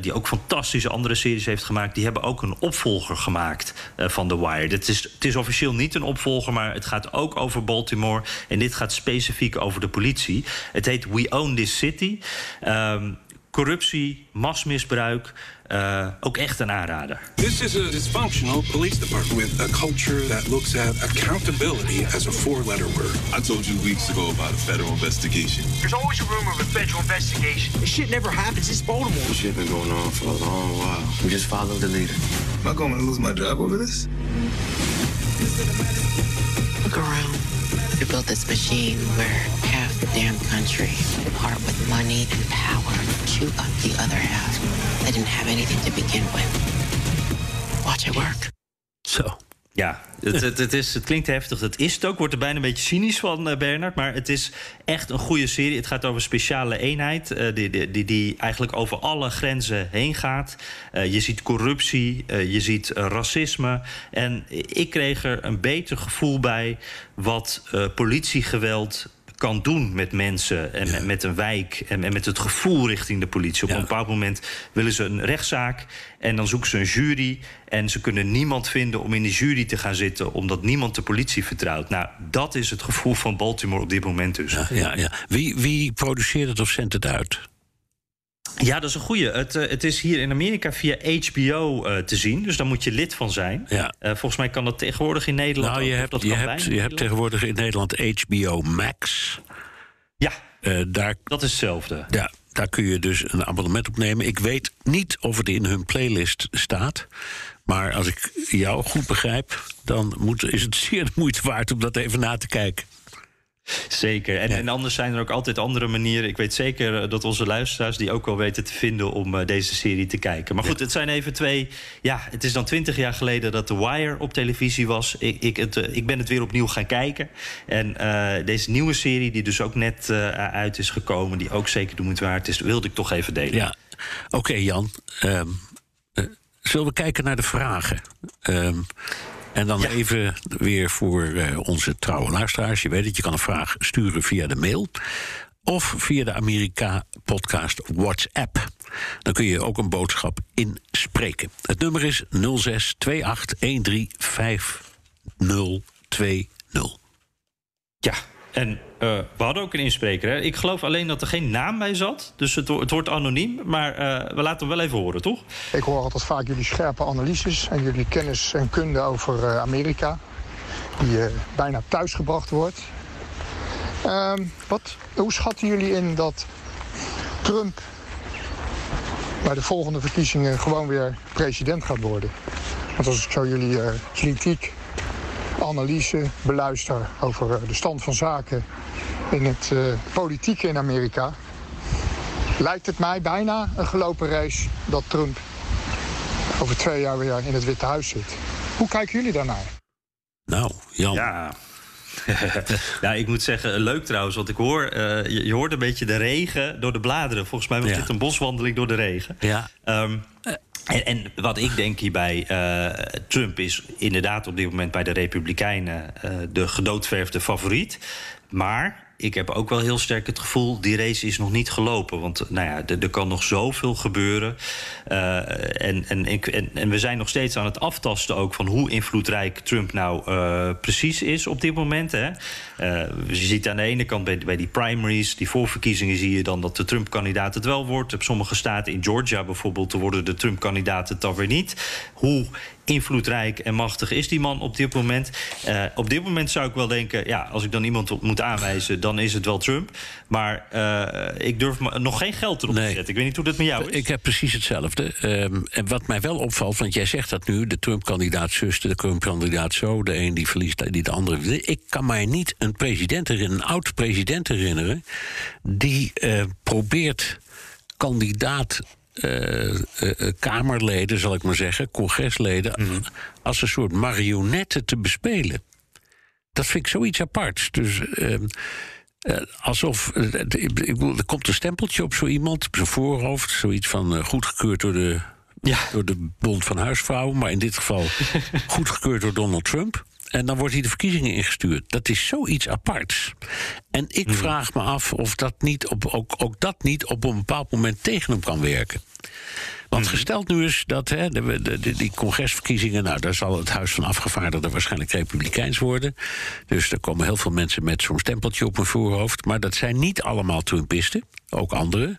die ook fantastische andere series heeft gemaakt, die hebben ook een opvolger gemaakt van The Wire. Het is, het is officieel niet een opvolger, maar het gaat ook over Baltimore. En dit gaat specifiek over de politie. Het heet We Own This City. Um, corruptie, masmisbruik. Uh, ook echt een aanrader. This is a dysfunctional police department with a culture that looks at accountability as a four-letter word. I told you weeks ago about a federal investigation. There's always a rumor of a federal investigation. This shit never happens. It's Baltimore. This shit been going on for a long while. We just follow the leader. Am I going to lose my job over this? Look around. You built this machine where half the damn country part with money and power chew up the other half that didn't have anything to begin with. Watch it work. Zo. Ja, het, het, is, het klinkt heftig. Het is het ook. Wordt er bijna een beetje cynisch van, uh, Bernard. Maar het is echt een goede serie. Het gaat over een speciale eenheid. Uh, die, die, die, eigenlijk over alle grenzen heen gaat. Uh, je ziet corruptie. je ziet racisme. En ik kreeg er een beter gevoel bij. wat politiegeweld kan doen met mensen en ja. met een wijk en, en, met het gevoel richting de politie. Op ja. een bepaald moment willen ze een rechtszaak en dan zoeken ze een jury en ze kunnen niemand vinden om in die jury te gaan zitten omdat niemand de politie vertrouwt. Nou, dat is het gevoel van Baltimore op dit moment dus. Ja, ja, ja. Wie, wie produceert het of zendt het uit? Ja, dat is een goeie. Het, uh, het is hier in Amerika via HBO uh, te zien. Dus daar moet je lid van zijn. Ja. Uh, volgens mij kan dat tegenwoordig in Nederland nou, je ook, hebt, dat je, hebt, je hebt tegenwoordig in Nederland HBO Max. Ja, daar, dat is hetzelfde. Ja, daar kun je dus een abonnement op nemen. Ik weet niet of het in hun playlist staat. Maar als ik jou goed begrijp, dan moet, is het zeer de moeite waard om dat even na te kijken. Zeker. En, ja. en, anders zijn er ook altijd andere manieren. Ik weet zeker dat onze luisteraars die ook wel weten te vinden om uh, deze serie te kijken. Maar goed, ja. het zijn even twee. Ja, het is dan twintig jaar geleden dat The Wire op televisie was. Ik, ik, het, uh, ik ben het weer opnieuw gaan kijken. En uh, deze nieuwe serie, die dus ook net uit is gekomen, die ook zeker de moeite waard is, wilde ik toch even delen. Ja, oké, okay, Jan. Um, zullen we kijken naar de vragen? Um, en dan ja. even weer voor uh, onze trouwe luisteraars. Je weet het, je kan een vraag sturen via de mail. Of via de Amerika-podcast WhatsApp. Dan kun je ook een boodschap inspreken. Het nummer is 06 28 5020. Ja, en uh, we hadden ook een inspreker. Hè? Ik geloof alleen dat er geen naam bij zat. Dus het, het wordt anoniem. Maar uh, we laten hem wel even horen, toch? Ik hoor altijd vaak jullie scherpe analyses en jullie kennis en kunde over uh, Amerika. Die bijna thuisgebracht wordt. Ehm, wat, hoe schatten jullie in dat Trump bij de volgende verkiezingen gewoon weer president gaat worden? Want als ik zo jullie kritiek analyse beluister over de stand van zaken in het uh, politieke in Amerika, lijkt het mij bijna een gelopen race dat Trump over twee jaar weer in het Witte Huis zit. Hoe kijken jullie daarnaar? Nou, Jan. Ja. ja, ik moet zeggen, leuk trouwens, want ik hoor, uh, je, je, hoort een beetje de regen door de bladeren. Volgens mij was ja. dit een boswandeling door de regen. Ja. Um, en, en, wat ik denk hierbij, uh, Trump is inderdaad op dit moment bij de Republikeinen uh, de gedoodverfde favoriet. Maar ik heb ook wel heel sterk het gevoel... die race is nog niet gelopen. Want nou ja, er, kan nog zoveel gebeuren. Uh, en, en, en, en, we zijn nog steeds aan het aftasten ook... van hoe invloedrijk Trump nou uh, precies is op dit moment. Hè. Uh, je ziet aan de ene kant bij, bij die primaries, die voorverkiezingen... zie je dan dat de Trump-kandidaat het wel wordt. Op sommige staten, in Georgia bijvoorbeeld... worden de Trump-kandidaten het dan weer niet. Hoe invloedrijk en machtig is die man op dit moment. Uh, op dit moment zou ik wel denken, ja, als ik dan iemand moet aanwijzen, dan is het wel Trump. Maar uh, ik durf nog geen geld erop nee. te zetten. Ik weet niet hoe dat met jou is. Ik heb precies hetzelfde. Um, en wat mij wel opvalt, want jij zegt dat nu, de Trump-kandidaat zus, de Trump-kandidaat zo, de een die verliest, die de andere. Ik kan mij niet een president herinneren, een oud president herinneren, die uh, probeert kandidaat Kamerleden, zal ik maar zeggen, congresleden, mm. als een soort marionetten te bespelen. Dat vind ik zoiets aparts. Dus. Uh, alsof. er komt een stempeltje op zo iemand, op zijn voorhoofd. Zoiets van goedgekeurd door de, ja. door de Bond van Huisvrouwen. Maar in dit geval goedgekeurd door Donald Trump. En dan wordt hij de verkiezingen ingestuurd. Dat is zoiets aparts. En ik hmm. vraag me af of dat niet op, ook, ook dat niet op een bepaald moment tegen hem kan werken. Want hmm. gesteld nu is dat hè, de, de, die congresverkiezingen, nou, daar zal het Huis van Afgevaardigden waarschijnlijk republikeins worden. Dus er komen heel veel mensen met zo'n stempeltje op hun voorhoofd. Maar dat zijn niet allemaal Trumpisten, ook anderen.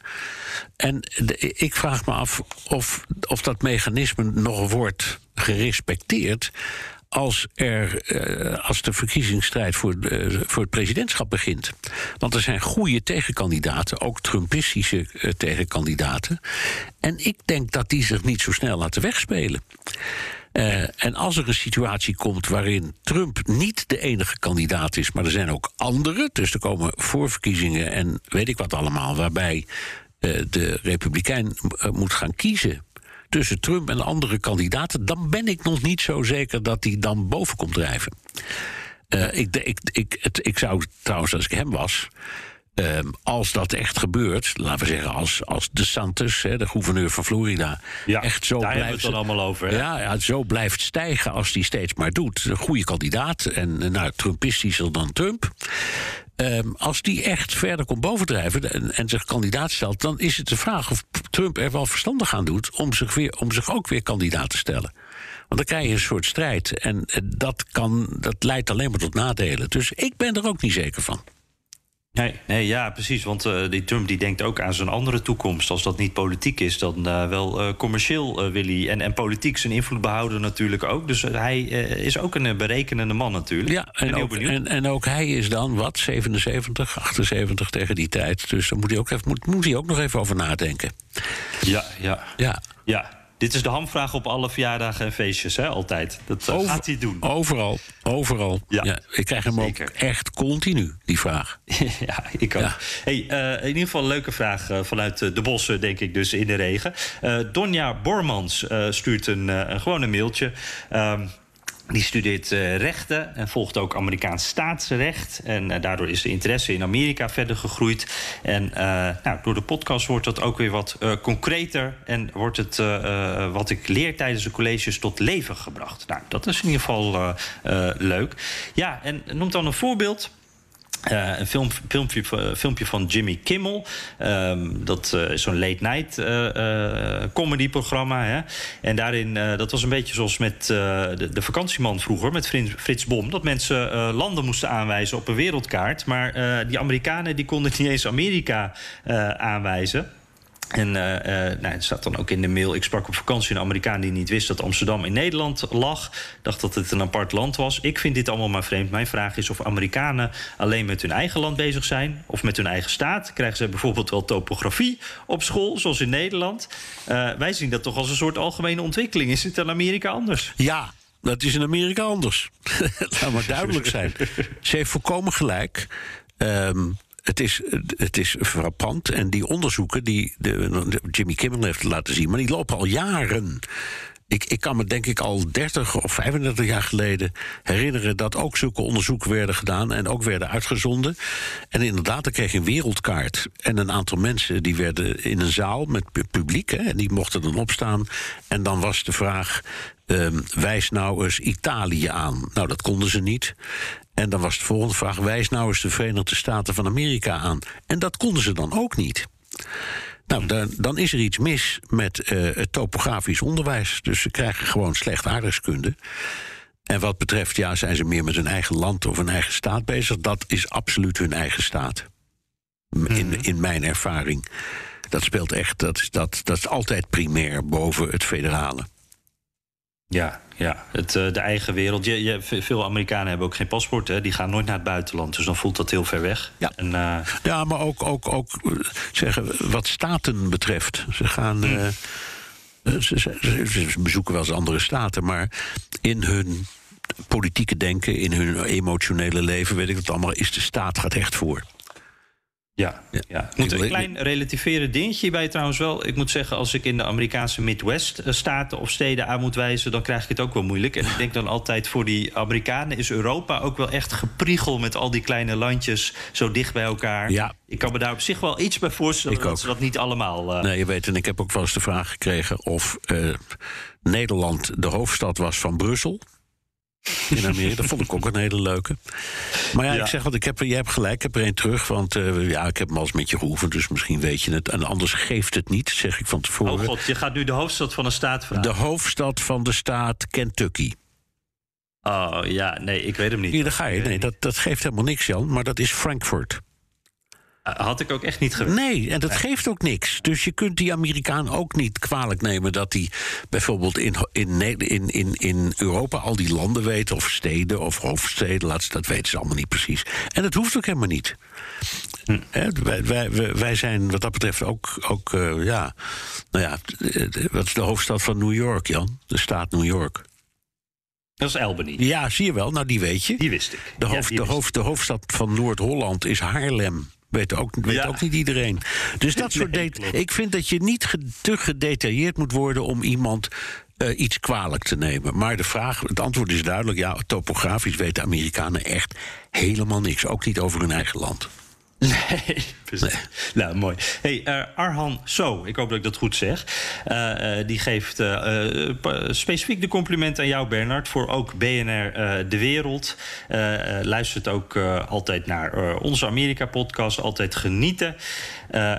En de, ik vraag me af of, of dat mechanisme nog wordt gerespecteerd als, er, uh, als de verkiezingsstrijd voor, uh, voor het presidentschap begint. Want er zijn goede tegenkandidaten, ook Trumpistische uh, tegenkandidaten. En ik denk dat die zich niet zo snel laten wegspelen. en als er een situatie komt waarin Trump niet de enige kandidaat is, maar er zijn ook andere, dus er komen voorverkiezingen en weet ik wat allemaal, waarbij de Republikein moet gaan kiezen tussen Trump en andere kandidaten, dan ben ik nog niet zo zeker dat hij dan boven komt drijven. Uh, ik, ik, ik, het, ik zou trouwens, als ik hem was. Uh, als dat echt gebeurt, laten we zeggen, als, als de Santos, hè, de gouverneur van Florida, ja, echt zo daar blijft. het dan allemaal over. Ja, ja, zo blijft stijgen als die steeds maar doet. Een goede kandidaat. En nou, Trumpistischer dan Trump. Um, als die echt verder komt bovendrijven en, en, zich kandidaat stelt, dan is het de vraag of Trump er wel verstandig aan doet om zich, weer, om zich ook weer kandidaat te stellen. Want dan krijg je een soort strijd. En dat, kan, dat leidt alleen maar tot nadelen. Dus ik ben er ook niet zeker van. Nee, nee, ja, precies. Want uh, die Trump die denkt ook aan zijn andere toekomst. Als dat niet politiek is, dan uh, wel uh, commercieel wil hij. En, en politiek zijn invloed behouden natuurlijk ook. Dus hij is ook een berekenende man natuurlijk. Ja, en ook, en, en, ook hij is dan wat, 77, 78 tegen die tijd. Dus daar moet hij ook, even, moet, moet hij ook nog even over nadenken. Ja, ja. Ja. ja. Dit is de hamvraag op alle verjaardagen en feestjes, hè, altijd. Dat uh, gaat hij doen. Overal, overal. Ja, ja ik krijg hem Zeker. ook echt continu, die vraag. ja, ik ook. Ja. Hey, uh, in ieder geval een leuke vraag uh, vanuit de bossen, denk ik, dus in de regen. Donja Bormans stuurt een, een gewone mailtje. Die studeert uh, rechten en volgt ook Amerikaans staatsrecht. En uh, daardoor is de interesse in Amerika verder gegroeid. En uh, nou, door de podcast wordt dat ook weer wat concreter. En wordt het wat ik leer tijdens de colleges tot leven gebracht. Nou, dat is in ieder geval leuk. Ja, en noem dan een voorbeeld. Uh, een film, filmpje, filmpje van Jimmy Kimmel. Um, dat uh, is zo'n late night uh, comedy programma. Hè? En daarin, dat was een beetje zoals met de, de, vakantieman vroeger, met Frits Bom. Dat mensen landen moesten aanwijzen op een wereldkaart. Maar die Amerikanen die konden niet eens Amerika aanwijzen. En uh, uh, nou, het staat dan ook in de mail. Ik sprak op vakantie een Amerikaan die niet wist dat Amsterdam in Nederland lag. Dacht dat het een apart land was. Ik vind dit allemaal maar vreemd. Mijn vraag is of Amerikanen alleen met hun eigen land bezig zijn. Of met hun eigen staat. Krijgen ze bijvoorbeeld wel topografie op school, zoals in Nederland. Uh, wij zien dat toch als een soort algemene ontwikkeling. Is het in Amerika anders? Ja, dat is in Amerika anders. Laat maar duidelijk zijn. Ze heeft volkomen gelijk. Um, het is, het is frappant. En die onderzoeken die de, Jimmy Kimmel heeft laten zien, maar die lopen al jaren. Ik, ik, kan me denk ik al 30 of 35 jaar geleden herinneren dat ook zulke onderzoeken werden gedaan en ook werden uitgezonden. En inderdaad, dan kreeg een wereldkaart. En een aantal mensen die werden in een zaal met publiek, hè, en die mochten dan opstaan. En dan was de vraag: um, wijs nou eens Italië aan. Nou, dat konden ze niet. En dan was de volgende vraag: wijs nou eens de Verenigde Staten van Amerika aan. En dat konden ze dan ook niet. Nou, dan, dan is er iets mis met eh, het topografisch onderwijs. Dus ze krijgen gewoon slecht aardrijkskunde. En wat betreft, ja, zijn ze meer met hun eigen land of hun eigen staat bezig? Dat is absoluut hun eigen staat. In, in mijn ervaring. Dat speelt echt, dat dat, dat is altijd primair boven het federale. Ja, ja. Het, eh, de eigen wereld. Je, je, veel Amerikanen hebben ook geen paspoort. Hè? Die gaan nooit naar het buitenland. Dus dan voelt dat heel ver weg. Ja, en, eh, ja maar ook, ook, ook eh, zeggen, wat staten betreft. Ze gaan. ze- ze- ze bezoeken wel eens andere staten, maar in hun politieke denken, in hun emotionele leven, weet ik het allemaal, is de staat gaat echt voor. Ja, ja. Moet een klein relativerend dingetje hierbij trouwens wel. Ik moet zeggen, als ik in de Amerikaanse Midwest-staten of steden aan moet wijzen... dan krijg ik het ook wel moeilijk. En ik denk dan altijd, voor die Amerikanen is Europa ook wel echt gepriegel... met al die kleine landjes zo dicht bij elkaar. Ja. Ik kan me daar op zich wel iets bij voorstellen... Ik dat ook. ze dat niet allemaal... eh, Nee, je weet, en ik heb ook wel eens de vraag gekregen of eh, Nederland de hoofdstad was van Brussel. In Amerika. Dat vond ik ook een hele leuke. Maar ja, Ja. ik zeg wat, ik heb, jij hebt gelijk, ik heb er één terug. Want eh, ja, ik heb hem al eens met je geoefend, dus misschien weet je het. En anders geeft het niet, zeg ik van tevoren. Oh god, je gaat nu de hoofdstad van een staat vragen. De hoofdstad van de staat Kentucky. Oh ja, nee, ik weet hem niet. Hier, daar ga je. Nee, dat, dat geeft helemaal niks, Jan. Maar dat is Frankfurt. Had ik ook echt niet geweten. Nee, en dat geeft ook niks. Dus je kunt die Amerikaan ook niet kwalijk nemen dat hij bijvoorbeeld in, in, in, in, in Europa al die landen weet, of steden of hoofdsteden, laat dat weten ze allemaal niet precies. En dat hoeft ook helemaal niet. Hè, wij, wij, wij- wij zijn wat dat betreft ook, ook eh, ja, nou ja, eh, wat is de hoofdstad van New York, Jan? De staat New York. Dat is Albany. Ja, zie je wel. Nou, die weet je. Die wist ik. De, hoofd, de hoofdstad van Noord-Holland is Haarlem. Weet, ook, weet Ja. ook niet iedereen. Dus dat soort Nee. Ik vind dat je niet ge- te gedetailleerd moet worden om iemand eh, iets kwalijk te nemen. Maar de vraag, het antwoord is duidelijk: ja, topografisch weten Amerikanen echt helemaal niks. Ook niet over hun eigen land. Nee, precies. Nou, mooi. Hey, eh, Arhan So, ik hoop dat ik dat goed zeg. eh, eh, die geeft specifiek de compliment aan jou, Bernard, voor ook BNR De Wereld. Luistert ook altijd naar onze Amerika-podcast, altijd genieten.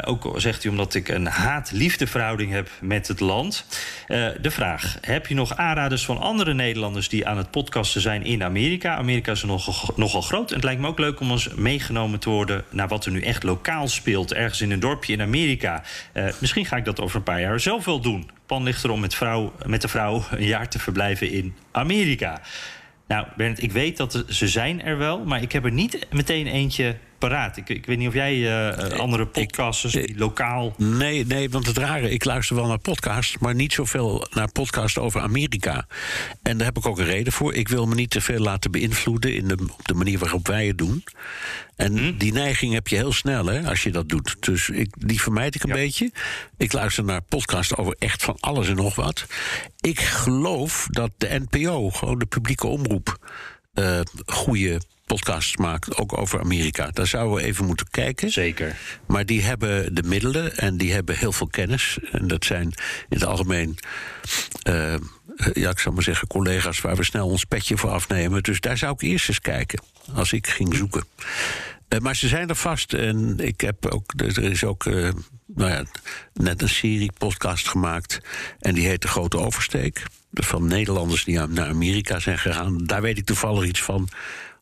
Ook zegt hij omdat ik een haat-liefde verhouding heb met het land. De vraag: heb je nog aanraders van andere Nederlanders die aan het podcasten zijn in Amerika? Amerika is nogal, nogal groot. En het lijkt me ook leuk om eens meegenomen te worden naar wat er nu echt lokaal speelt. Ergens in een dorpje in Amerika. Eh, misschien ga ik dat over een paar jaar zelf wel doen. Plan ligt erom met, vrouw, met de vrouw een jaar te verblijven in Amerika. Nou, Bernd, ik weet dat ze zijn er wel, maar ik heb er niet meteen eentje paraat. Ik, ik weet niet of jij eh, eh, andere podcasters die lokaal. Nee, nee, want het rare, ik luister wel naar podcasts, maar niet zoveel naar podcasts over Amerika. En daar heb ik ook een reden voor. Ik wil me niet te veel laten beïnvloeden in de, op de manier waarop wij het doen. En die neiging heb je heel snel hè, als je dat doet. Dus ik, die vermijd ik een beetje. Ik luister naar podcasts over echt van alles en nog wat. Ik geloof dat de NPO, gewoon de publieke omroep, eh goede podcasts maakt, ook over Amerika. Daar zouden we even moeten kijken. Zeker. Maar die hebben de middelen en die hebben heel veel kennis. En dat zijn in het algemeen, eh, ja, ik zou maar zeggen, collega's waar we snel ons petje voor afnemen. Dus daar zou ik eerst eens kijken, als ik ging zoeken. Eh, maar ze zijn er vast. En ik heb ook, er is ook eh, nou ja, net een serie podcast gemaakt. En die heet De Grote Oversteek. Van Nederlanders die naar Amerika zijn gegaan. Daar weet ik toevallig iets van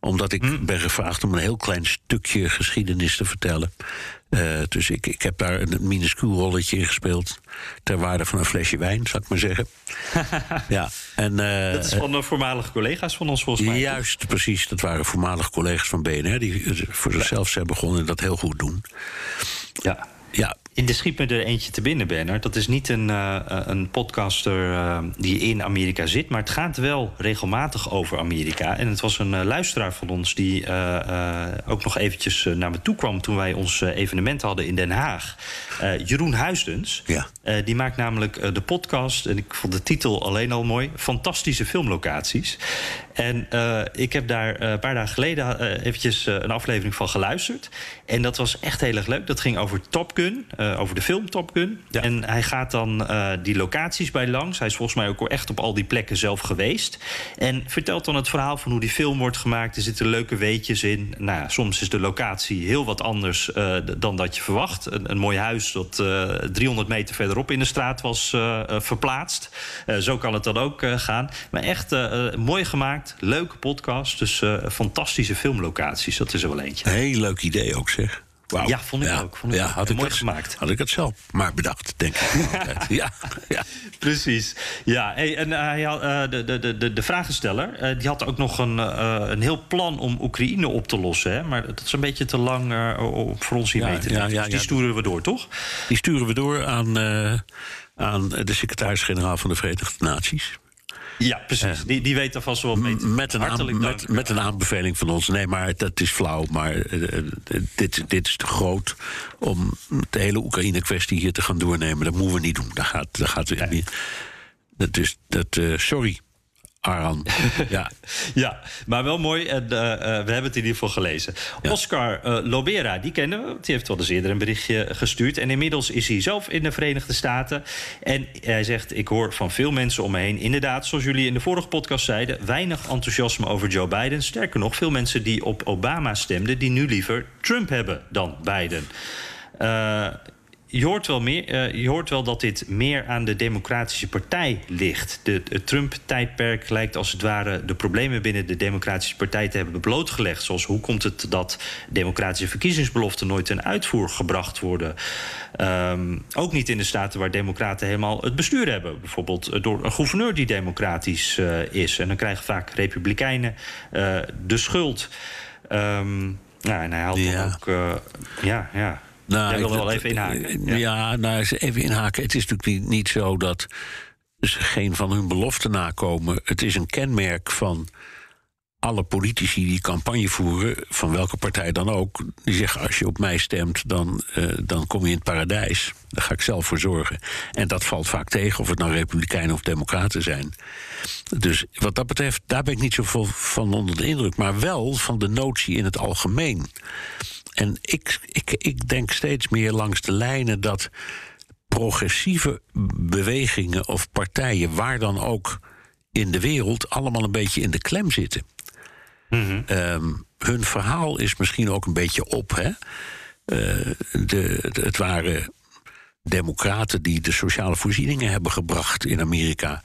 omdat ik ben gevraagd om een heel klein stukje geschiedenis te vertellen. Eh, dus ik, ik heb daar een minuscuul rolletje in gespeeld. Ter waarde van een flesje wijn, zou ik maar zeggen. ja, en, eh, Dat is van de voormalige collega's van ons volgens mij. Juist, precies. Dat waren voormalige collega's van BNR... die voor zichzelf zijn begonnen en dat heel goed doen. Ja. Ja. In de schiet me er eentje te binnen, Bernard. Dat is niet een, eh, een podcaster eh, die in Amerika zit... maar het gaat wel regelmatig over Amerika. En het was een eh, luisteraar van ons die eh, eh, ook nog eventjes eh, naar me toe kwam... toen wij ons eh, evenement hadden in Den Haag. Eh, Jeroen Huisdens. Ja. Eh, die maakt namelijk eh, de podcast, en ik vond de titel alleen al mooi... Fantastische filmlocaties. En eh, ik heb daar eh, een paar dagen geleden eh, eventjes eh, een aflevering van geluisterd. En dat was echt heel erg leuk. Dat ging over Top Gun. Eh, over de film Top Gun. En hij gaat dan eh, die locaties bij langs. Hij is volgens mij ook echt op al die plekken zelf geweest. En vertelt dan het verhaal van hoe die film wordt gemaakt. Er zitten leuke weetjes in. Nou, soms is de locatie heel wat anders eh, dan dat je verwacht. Een, een mooi huis dat eh, 300 meter verderop in de straat was verplaatst. Zo kan het dan ook gaan. Maar echt mooi gemaakt, leuke podcast. Dus fantastische filmlocaties, dat is er wel eentje. Heel leuk idee ook, zeg. Ja, vond ik ook. Vond ik ja, ook. had ik mooi gemaakt. Had ik het zelf maar bedacht, denk ik. ja, ja. Precies. Ja, hey, en eh, hij had, eh, de, de, de, de vragensteller eh, die had ook nog een, een heel plan om Oekraïne op te lossen. Hè? Maar dat is een beetje te lang voor ons hier mee te nemen. Dus die sturen we door, toch? Die sturen we door aan, aan de secretaris-generaal van de Verenigde Naties. Ja, precies. die, die weet er vast wel mee Met een, aan- met een aanbeveling van ons. Nee, maar dat is flauw. Maar eh, eh, dit, dit is te groot om de hele Oekraïne-kwestie hier te gaan doornemen. Dat moeten we niet doen. Dat gaat, dat gaat niet. Dat is, dat, eh, sorry, Aran. ja. Ja, maar wel mooi. En, eh, eh, we hebben het in ieder geval gelezen. Oscar eh, Lobera, die kennen we. Die heeft wel eens eerder een berichtje gestuurd. En inmiddels is hij zelf in de Verenigde Staten. En hij zegt, ik hoor van veel mensen om me heen... inderdaad, zoals jullie in de vorige podcast zeiden... weinig enthousiasme over Joe Biden. Sterker nog, veel mensen die op Obama stemden... die nu liever Trump hebben dan Biden. Je hoort, wel meer, eh, je hoort wel dat dit meer aan de Democratische Partij ligt. De, het Trump-tijdperk lijkt als het ware de problemen binnen de Democratische Partij te hebben blootgelegd. Zoals hoe komt het dat democratische verkiezingsbeloften nooit ten uitvoer gebracht worden? Ehm, ook niet in de staten waar Democraten helemaal het bestuur hebben. Bijvoorbeeld door een gouverneur die democratisch eh, is. En dan krijgen vaak Republikeinen eh, de schuld. Ja, en hij haalt Ja. dan ook. eh, ja, ja. Jij wil ik- wel even inhaken. Ja, ja nou, even inhaken. Het is natuurlijk niet, niet zo dat ze geen van hun beloften nakomen. Het is een kenmerk van alle politici die campagne voeren, van welke partij dan ook, die zeggen: als je op mij stemt, dan, eh, dan kom je in het paradijs. Daar ga ik zelf voor zorgen. En dat valt vaak tegen, of het nou Republikeinen of Democraten zijn. Dus wat dat betreft, daar ben ik niet zo van onder de indruk, maar wel van de notie in het algemeen. En ik, ik, ik denk steeds meer langs de lijnen dat progressieve bewegingen of partijen, waar dan ook in de wereld, allemaal een beetje in de klem zitten. Ehm, hun verhaal is misschien ook een beetje op. Hè? Eh, de, de- het waren democraten die de sociale voorzieningen hebben gebracht in Amerika.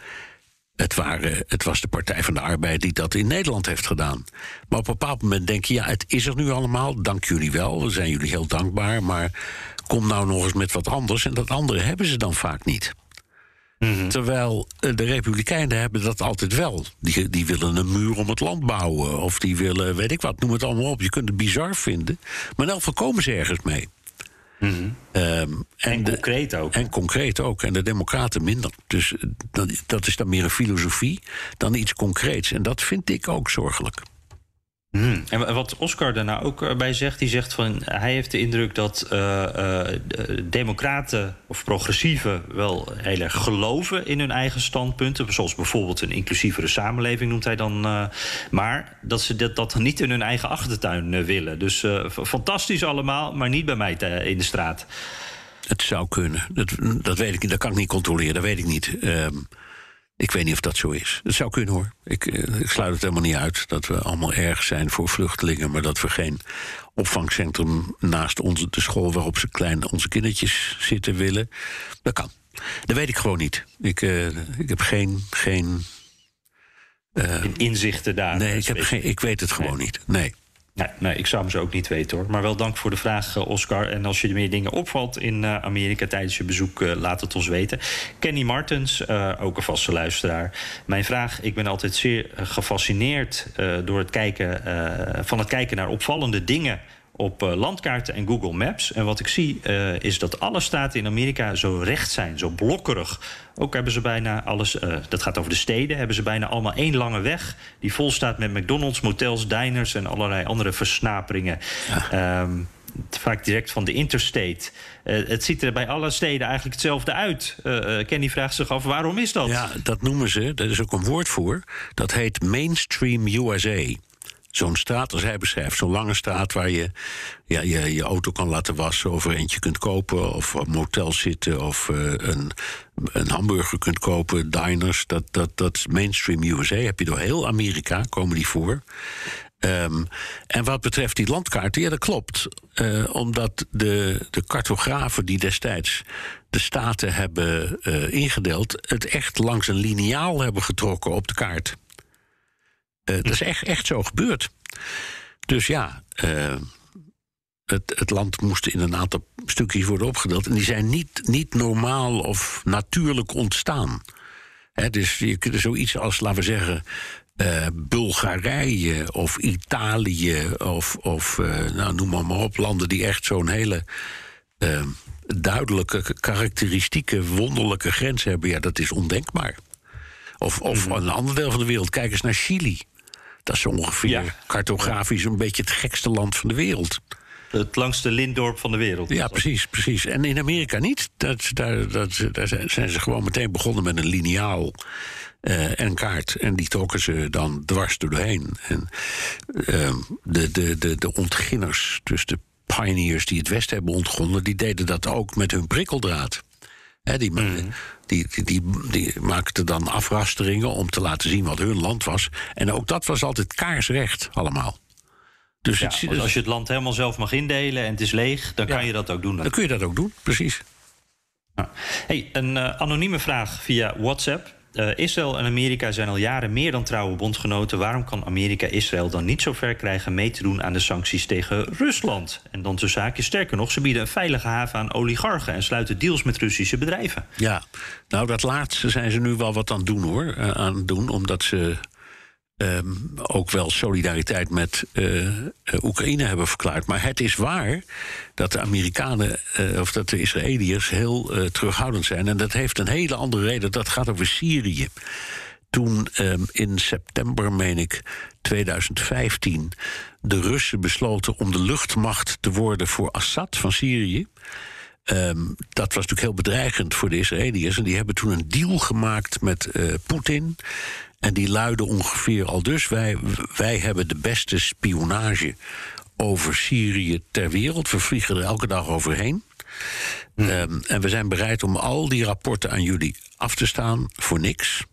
Het, waren, het was de Partij van de Arbeid die dat in Nederland heeft gedaan. Maar op een bepaald moment denk je, ja, het is er nu allemaal. Dank jullie wel, we zijn jullie heel dankbaar. Maar kom nou nog eens met wat anders. En dat andere hebben ze dan vaak niet. Terwijl eh, de Republikeinen hebben dat altijd wel. Die, die willen een muur om het land bouwen. Of die willen, weet ik wat, noem het allemaal op. Je kunt het bizar vinden. Maar in elk geval komen ze ergens mee. Ehm, en, concreet ook. En concreet ook. En de Democraten minder. Dus dat, dat is dan meer een filosofie dan iets concreets. En dat vind ik ook zorgelijk. Hmm. En wa- wat Oscar daarna ook eh, bij zegt, die zegt van hij heeft de indruk dat eh, eh, de democraten of progressieven wel heel erg geloven in hun eigen standpunten, zoals bijvoorbeeld een inclusievere samenleving noemt hij dan, maar dat ze dat, dat niet in hun eigen achtertuin willen. Dus fantastisch allemaal, maar niet bij mij te- in de straat. Het zou kunnen. Dat, dat weet ik niet. Dat kan ik niet controleren. Dat weet ik niet. Ehm, ik weet niet of dat zo is. Het zou kunnen hoor. Ik, eh, ik sluit het helemaal niet uit dat we allemaal erg zijn voor vluchtelingen, maar dat we geen opvangcentrum naast onze, de school waarop ze klein, onze kindertjes zitten willen. Dat kan. Dat weet ik gewoon niet. Ik, eh, ik heb geen. geen eh, Inzichten daar. nee, ik, heb geen, ik weet het gewoon niet. Nee. Nee, nee, ik zou hem zo ook niet weten hoor. Maar wel dank voor de vraag, eh, Oscar. En als je er meer dingen opvalt in eh, Amerika tijdens je bezoek, eh, laat het ons weten. Kenny Martens, ook een vaste luisteraar. Mijn vraag: ik ben altijd zeer gefascineerd door het kijken, van het kijken naar opvallende dingen op eh, landkaarten en Google Maps. En wat ik zie eh, is dat alle staten in Amerika zo recht zijn, zo blokkerig. Ook hebben ze bijna alles, eh, dat gaat over de steden, hebben ze bijna allemaal één lange weg die vol staat met McDonald's, motels, diners en allerlei andere versnaperingen. Ehm, vaak direct van de interstate. Het ziet er bij alle steden eigenlijk hetzelfde uit. Kenny vraagt zich af waarom is dat? Ja, dat noemen ze, daar is ook een woord voor. Dat heet mainstream USA. Zo'n straat als hij beschrijft, zo'n lange straat waar je, ja, je je auto kan laten wassen of er eentje kunt kopen, of op motel zitten of eh, een, een hamburger kunt kopen, diners, dat, dat, dat is mainstream USA. Heb je door heel Amerika, komen die voor. Ehm, en wat betreft die landkaarten, ja, dat klopt. Eh, omdat de, de cartografen die destijds de staten hebben eh, ingedeeld, het echt langs een liniaal hebben getrokken op de kaart. Eh, dat is echt, echt zo gebeurd. Dus ja, eh, het, het land moest in een aantal stukjes worden opgedeeld. En die zijn niet, niet normaal of natuurlijk ontstaan. Dus je kunt zoiets als, laten we zeggen. eh, Bulgarije of Italië of, of nou, noem maar, maar op, landen die echt zo'n hele duidelijke, karakteristieke, wonderlijke grens hebben, ja, dat is ondenkbaar. Of, of een ander deel van de wereld, kijk eens naar Chili. Dat is ongeveer cartografisch een beetje het gekste land van de wereld. Het langste lintdorp van de wereld. Ja, precies, precies. En in Amerika niet. Dat, daar, dat, daar zijn ze gewoon meteen begonnen met een liniaal eh, en een kaart. En die trokken ze dan dwars doorheen. En ehm, de, de, de, de ontginners, dus de pioneers die het West hebben ontgonnen... die deden dat ook met hun prikkeldraad. Hè, die, die, die, die, die maakten dan afrasteringen om te laten zien wat hun land was. En ook dat was altijd kaarsrecht allemaal. Dus Ja, het, want als je het land helemaal zelf mag indelen en het is leeg, dan kan je dat ook doen. dan kun je dat ook doen, precies. Hey, een eh, anonieme vraag via WhatsApp. Eh, Israël en Amerika zijn al jaren meer dan trouwe bondgenoten. Waarom kan Amerika Israël dan niet zo ver krijgen mee te doen aan de sancties tegen Rusland? En dan tussen haakjes sterker nog, ze bieden een veilige haven aan oligarchen en sluiten deals met Russische bedrijven. Ja, nou dat laatste zijn ze nu wel wat aan het doen hoor. eh, aan het doen, omdat ze ehm, ook wel solidariteit met eh, eh, Oekraïne hebben verklaard. Maar het is waar dat de Amerikanen eh, of dat de Israëliërs heel terughoudend zijn. En dat heeft een hele andere reden. Dat gaat over Syrië. Toen ehm, in september, meen ik, 2015, de Russen besloten om de luchtmacht te worden voor Assad van Syrië. Ehm, dat was natuurlijk heel bedreigend voor de Israëliërs. En die hebben toen een deal gemaakt met Poetin. En die luidde ongeveer al dus: wij, wij hebben de beste spionage over Syrië ter wereld. We vliegen er elke dag overheen. Ehm, en we zijn bereid om al die rapporten aan jullie af te staan voor niks.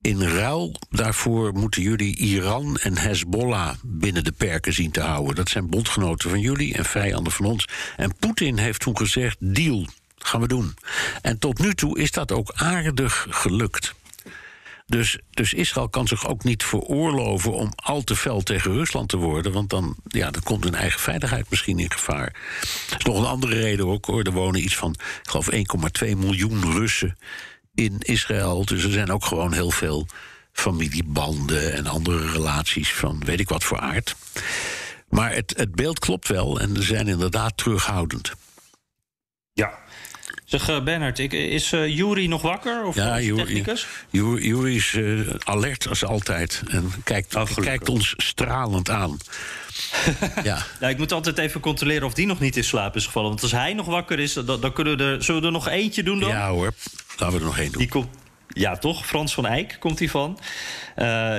In ruil daarvoor moeten jullie Iran en Hezbollah binnen de perken zien te houden. Dat zijn bondgenoten van jullie en vijanden van ons. En Poetin heeft toen gezegd: deal, gaan we doen. En tot nu toe is dat ook aardig gelukt. Dus, dus Israël kan zich ook niet veroorloven om al te fel tegen Rusland te worden. Want dan, ja, dan komt hun eigen veiligheid misschien in gevaar. Dat is nog een andere reden ook hoor. Er wonen iets van, ik geloof 1,2 miljoen Russen in Israël. Dus er zijn ook gewoon heel veel familiebanden en andere relaties van weet ik wat voor aard. Maar het, het beeld klopt wel en ze zijn inderdaad terughoudend. Ja. Zeg, eh, Bernard, ik, is eh Jury nog wakker? Of Ja, technicus? Juri is alert als altijd en kijkt, kijkt ons stralend aan. ja. Ja, ik moet altijd even controleren of die nog niet in slaap is gevallen. Want als hij nog wakker is, dan, dan kunnen we er... Zullen we er nog eentje doen dan? Ja hoor, laten we er nog één doen. Die komt, ja, toch? Frans van Eyck komt die van.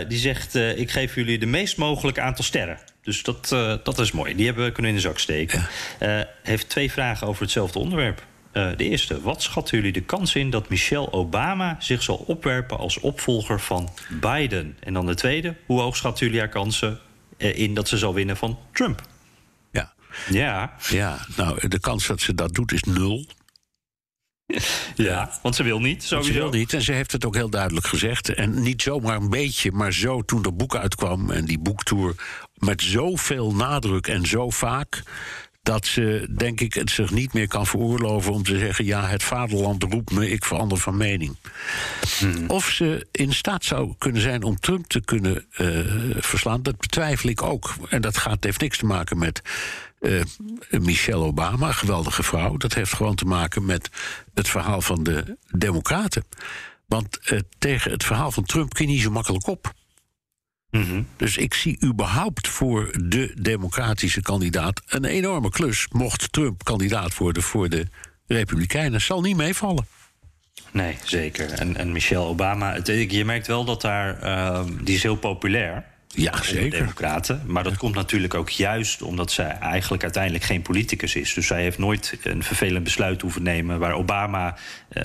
Die zegt, ik geef jullie de meest mogelijke aantal sterren. Dus dat, dat is mooi. Die hebben we kunnen in de zak steken. Eh, heeft twee vragen over hetzelfde onderwerp. Eh, de eerste, wat schatten jullie de kans in dat Michelle Obama zich zal opwerpen als opvolger van Biden? En dan de tweede, hoe hoog schatten jullie haar kansen eh, in dat ze zal winnen van Trump? Ja. Ja. Ja, nou, de kans dat ze dat doet is nul. Ja, want ze wil niet, sowieso. Ze wil niet en ze heeft het ook heel duidelijk gezegd. En niet zomaar een beetje, maar zo toen dat boek uitkwam... en die boektour met zoveel nadruk en zo vaak... dat ze, denk ik, het zich niet meer kan veroorloven om te zeggen... ja, het vaderland roept me, ik verander van mening. Of ze in staat zou kunnen zijn om Trump te kunnen eh, verslaan... dat betwijfel ik ook. En dat gaat, heeft niks te maken met... eh, Michelle Obama, geweldige vrouw. Dat heeft gewoon te maken met het verhaal van de Democraten. Want eh, tegen het verhaal van Trump kun je niet zo makkelijk op. Dus ik zie überhaupt voor de democratische kandidaat een enorme klus. Mocht Trump kandidaat worden voor de Republikeinen, zal niet meevallen. Nee, zeker. En, en Michelle Obama, het, je merkt wel dat daar, ehm, die is heel populair. Ja, zeker. Democraten. Maar dat komt natuurlijk ook juist omdat zij eigenlijk uiteindelijk geen politicus is. Dus zij heeft nooit een vervelend besluit hoeven nemen waar Obama, uh,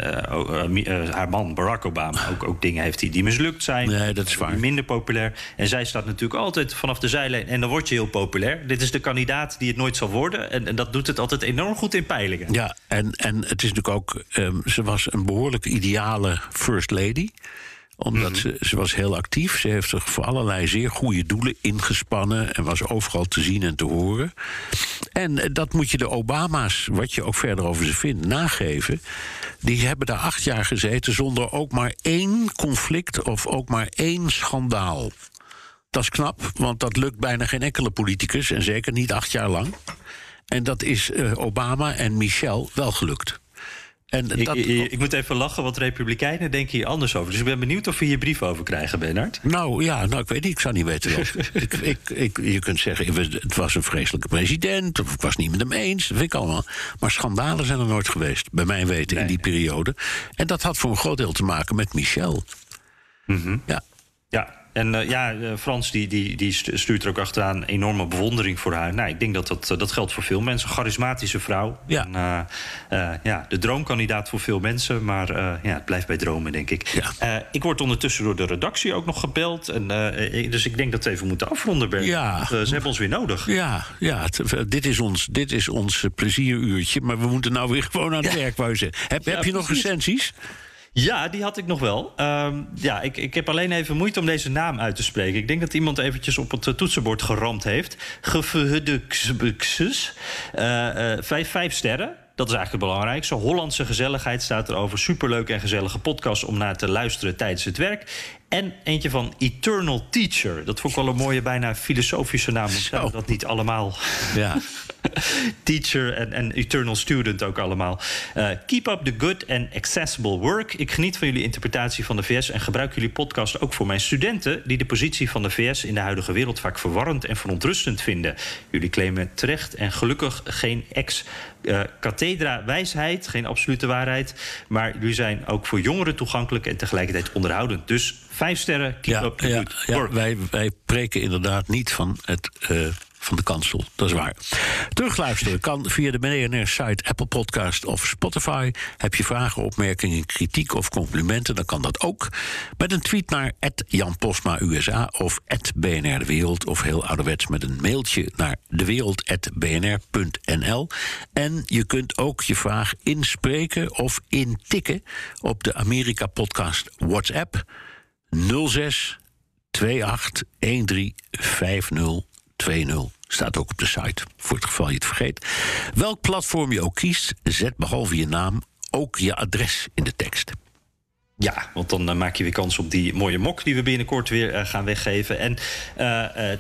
haar man Barack Obama, ook, ook dingen heeft die, die mislukt zijn. Nee, dat is waar. Minder populair. En zij staat natuurlijk altijd vanaf de zijlijn en dan word je heel populair. Dit is de kandidaat die het nooit zal worden. En, en dat doet het altijd enorm goed in peilingen. Ja, en, en het is natuurlijk ook, um, ze was een behoorlijk ideale first lady omdat ze, ze was heel actief. Ze heeft zich voor allerlei zeer goede doelen ingespannen. En was overal te zien en te horen. En eh, dat moet je de Obama's, wat je ook verder over ze vindt, nageven. Die hebben daar acht jaar gezeten zonder ook maar één conflict of ook maar één schandaal. Dat is knap, want dat lukt bijna geen enkele politicus. En zeker niet acht jaar lang. En dat is uh, Obama en Michelle wel gelukt. En dat... ik, ik, ik, moet even lachen, want Republikeinen denken hier anders over. Dus ik ben benieuwd of we hier brief over krijgen, Bernard. Nou ja, nou, ik weet niet, ik zou niet weten. ik, je kunt zeggen, het was een vreselijke president, of ik was niet met hem eens, dat vind ik allemaal. Maar schandalen zijn er nooit geweest, bij mijn weten, in die periode. En dat had voor een groot deel te maken met Michel. Mm Ja. Ja, en uh, ja, uh, Frans die, die, die stuurt er ook achteraan enorme bewondering voor haar. Nou, ik denk dat dat, dat geldt voor veel mensen. Charismatische vrouw. Ja. En, uh, ja, de droomkandidaat voor veel mensen. Maar ja, het blijft bij dromen, denk ik. Ja. ik word ondertussen door de redactie ook nog gebeld. En, dus ik denk dat we even moeten afronden, Bert. Ja. ze hebben ons weer nodig. Ja, ja het, dit, is ons, dit is ons plezieruurtje. Maar we moeten nou weer gewoon aan het werk, Heb, heb je nog recensies? Ja, die had ik nog wel. Um, ja, ik, ik heb alleen even moeite om deze naam uit te spreken. Ik denk dat iemand eventjes op het toetsenbord geramd heeft. Gefuduksus. Uh, uh, vijf, vijf sterren. Dat is eigenlijk het belangrijkste. Hollandse gezelligheid staat erover. Superleuk en gezellige podcast om naar te luisteren tijdens het werk. En eentje van Eternal Teacher. Dat vond ik wel een mooie, bijna filosofische naam. Zijn dat niet allemaal? Ja. Teacher en, en Eternal Student ook allemaal. Uh, keep up the good and accessible work. Ik geniet van jullie interpretatie van de VS en gebruik jullie podcast ook voor mijn studenten die de positie van de VS in de huidige wereld vaak verwarrend en verontrustend vinden. Jullie claimen terecht en gelukkig geen ex uh, cathedra wijsheid, geen absolute waarheid. Maar jullie zijn ook voor jongeren toegankelijk en tegelijkertijd onderhoudend. Dus vijf sterren, keep ja, up the ja. Wij, wij preken inderdaad niet van het... Uh van de kansel. Dat is waar. Terugluisteren kan via de BNR-site, Apple Podcast of Spotify. Heb je vragen, opmerkingen, kritiek of complimenten, dan kan dat ook. Met een tweet naar Jan Postma USA of BNR De Wereld. Of heel ouderwets met een mailtje naar dewereld.bnr.nl. En je kunt ook je vraag inspreken of intikken op de Amerika-podcast WhatsApp 06 28 13 50 2.0. Staat ook op de site, voor het geval je het vergeet. Welk platform je ook kiest, zet behalve je naam ook je adres in de tekst. Ja, want dan maak je weer kans op die mooie mok die we binnenkort weer gaan weggeven. En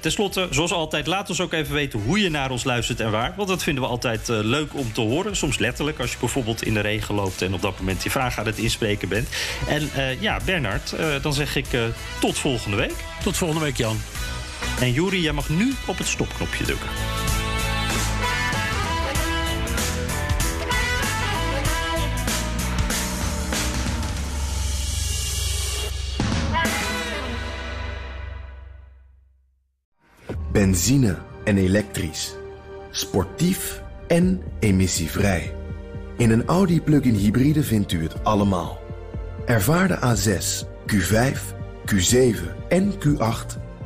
tenslotte, zoals altijd, laat ons ook even weten hoe je naar ons luistert en waar. Want dat vinden we altijd leuk om te horen. Soms letterlijk, als je bijvoorbeeld in de regen loopt en op dat moment je vraag aan het inspreken bent. En ja, Bernard, dan zeg ik tot volgende week. Tot volgende week, Jan. En Juri, jij mag nu op het stopknopje drukken. Benzine en elektrisch. Sportief en emissievrij. In een Audi plug-in hybride vindt u het allemaal. Ervaar de A6, Q5, Q7 en Q8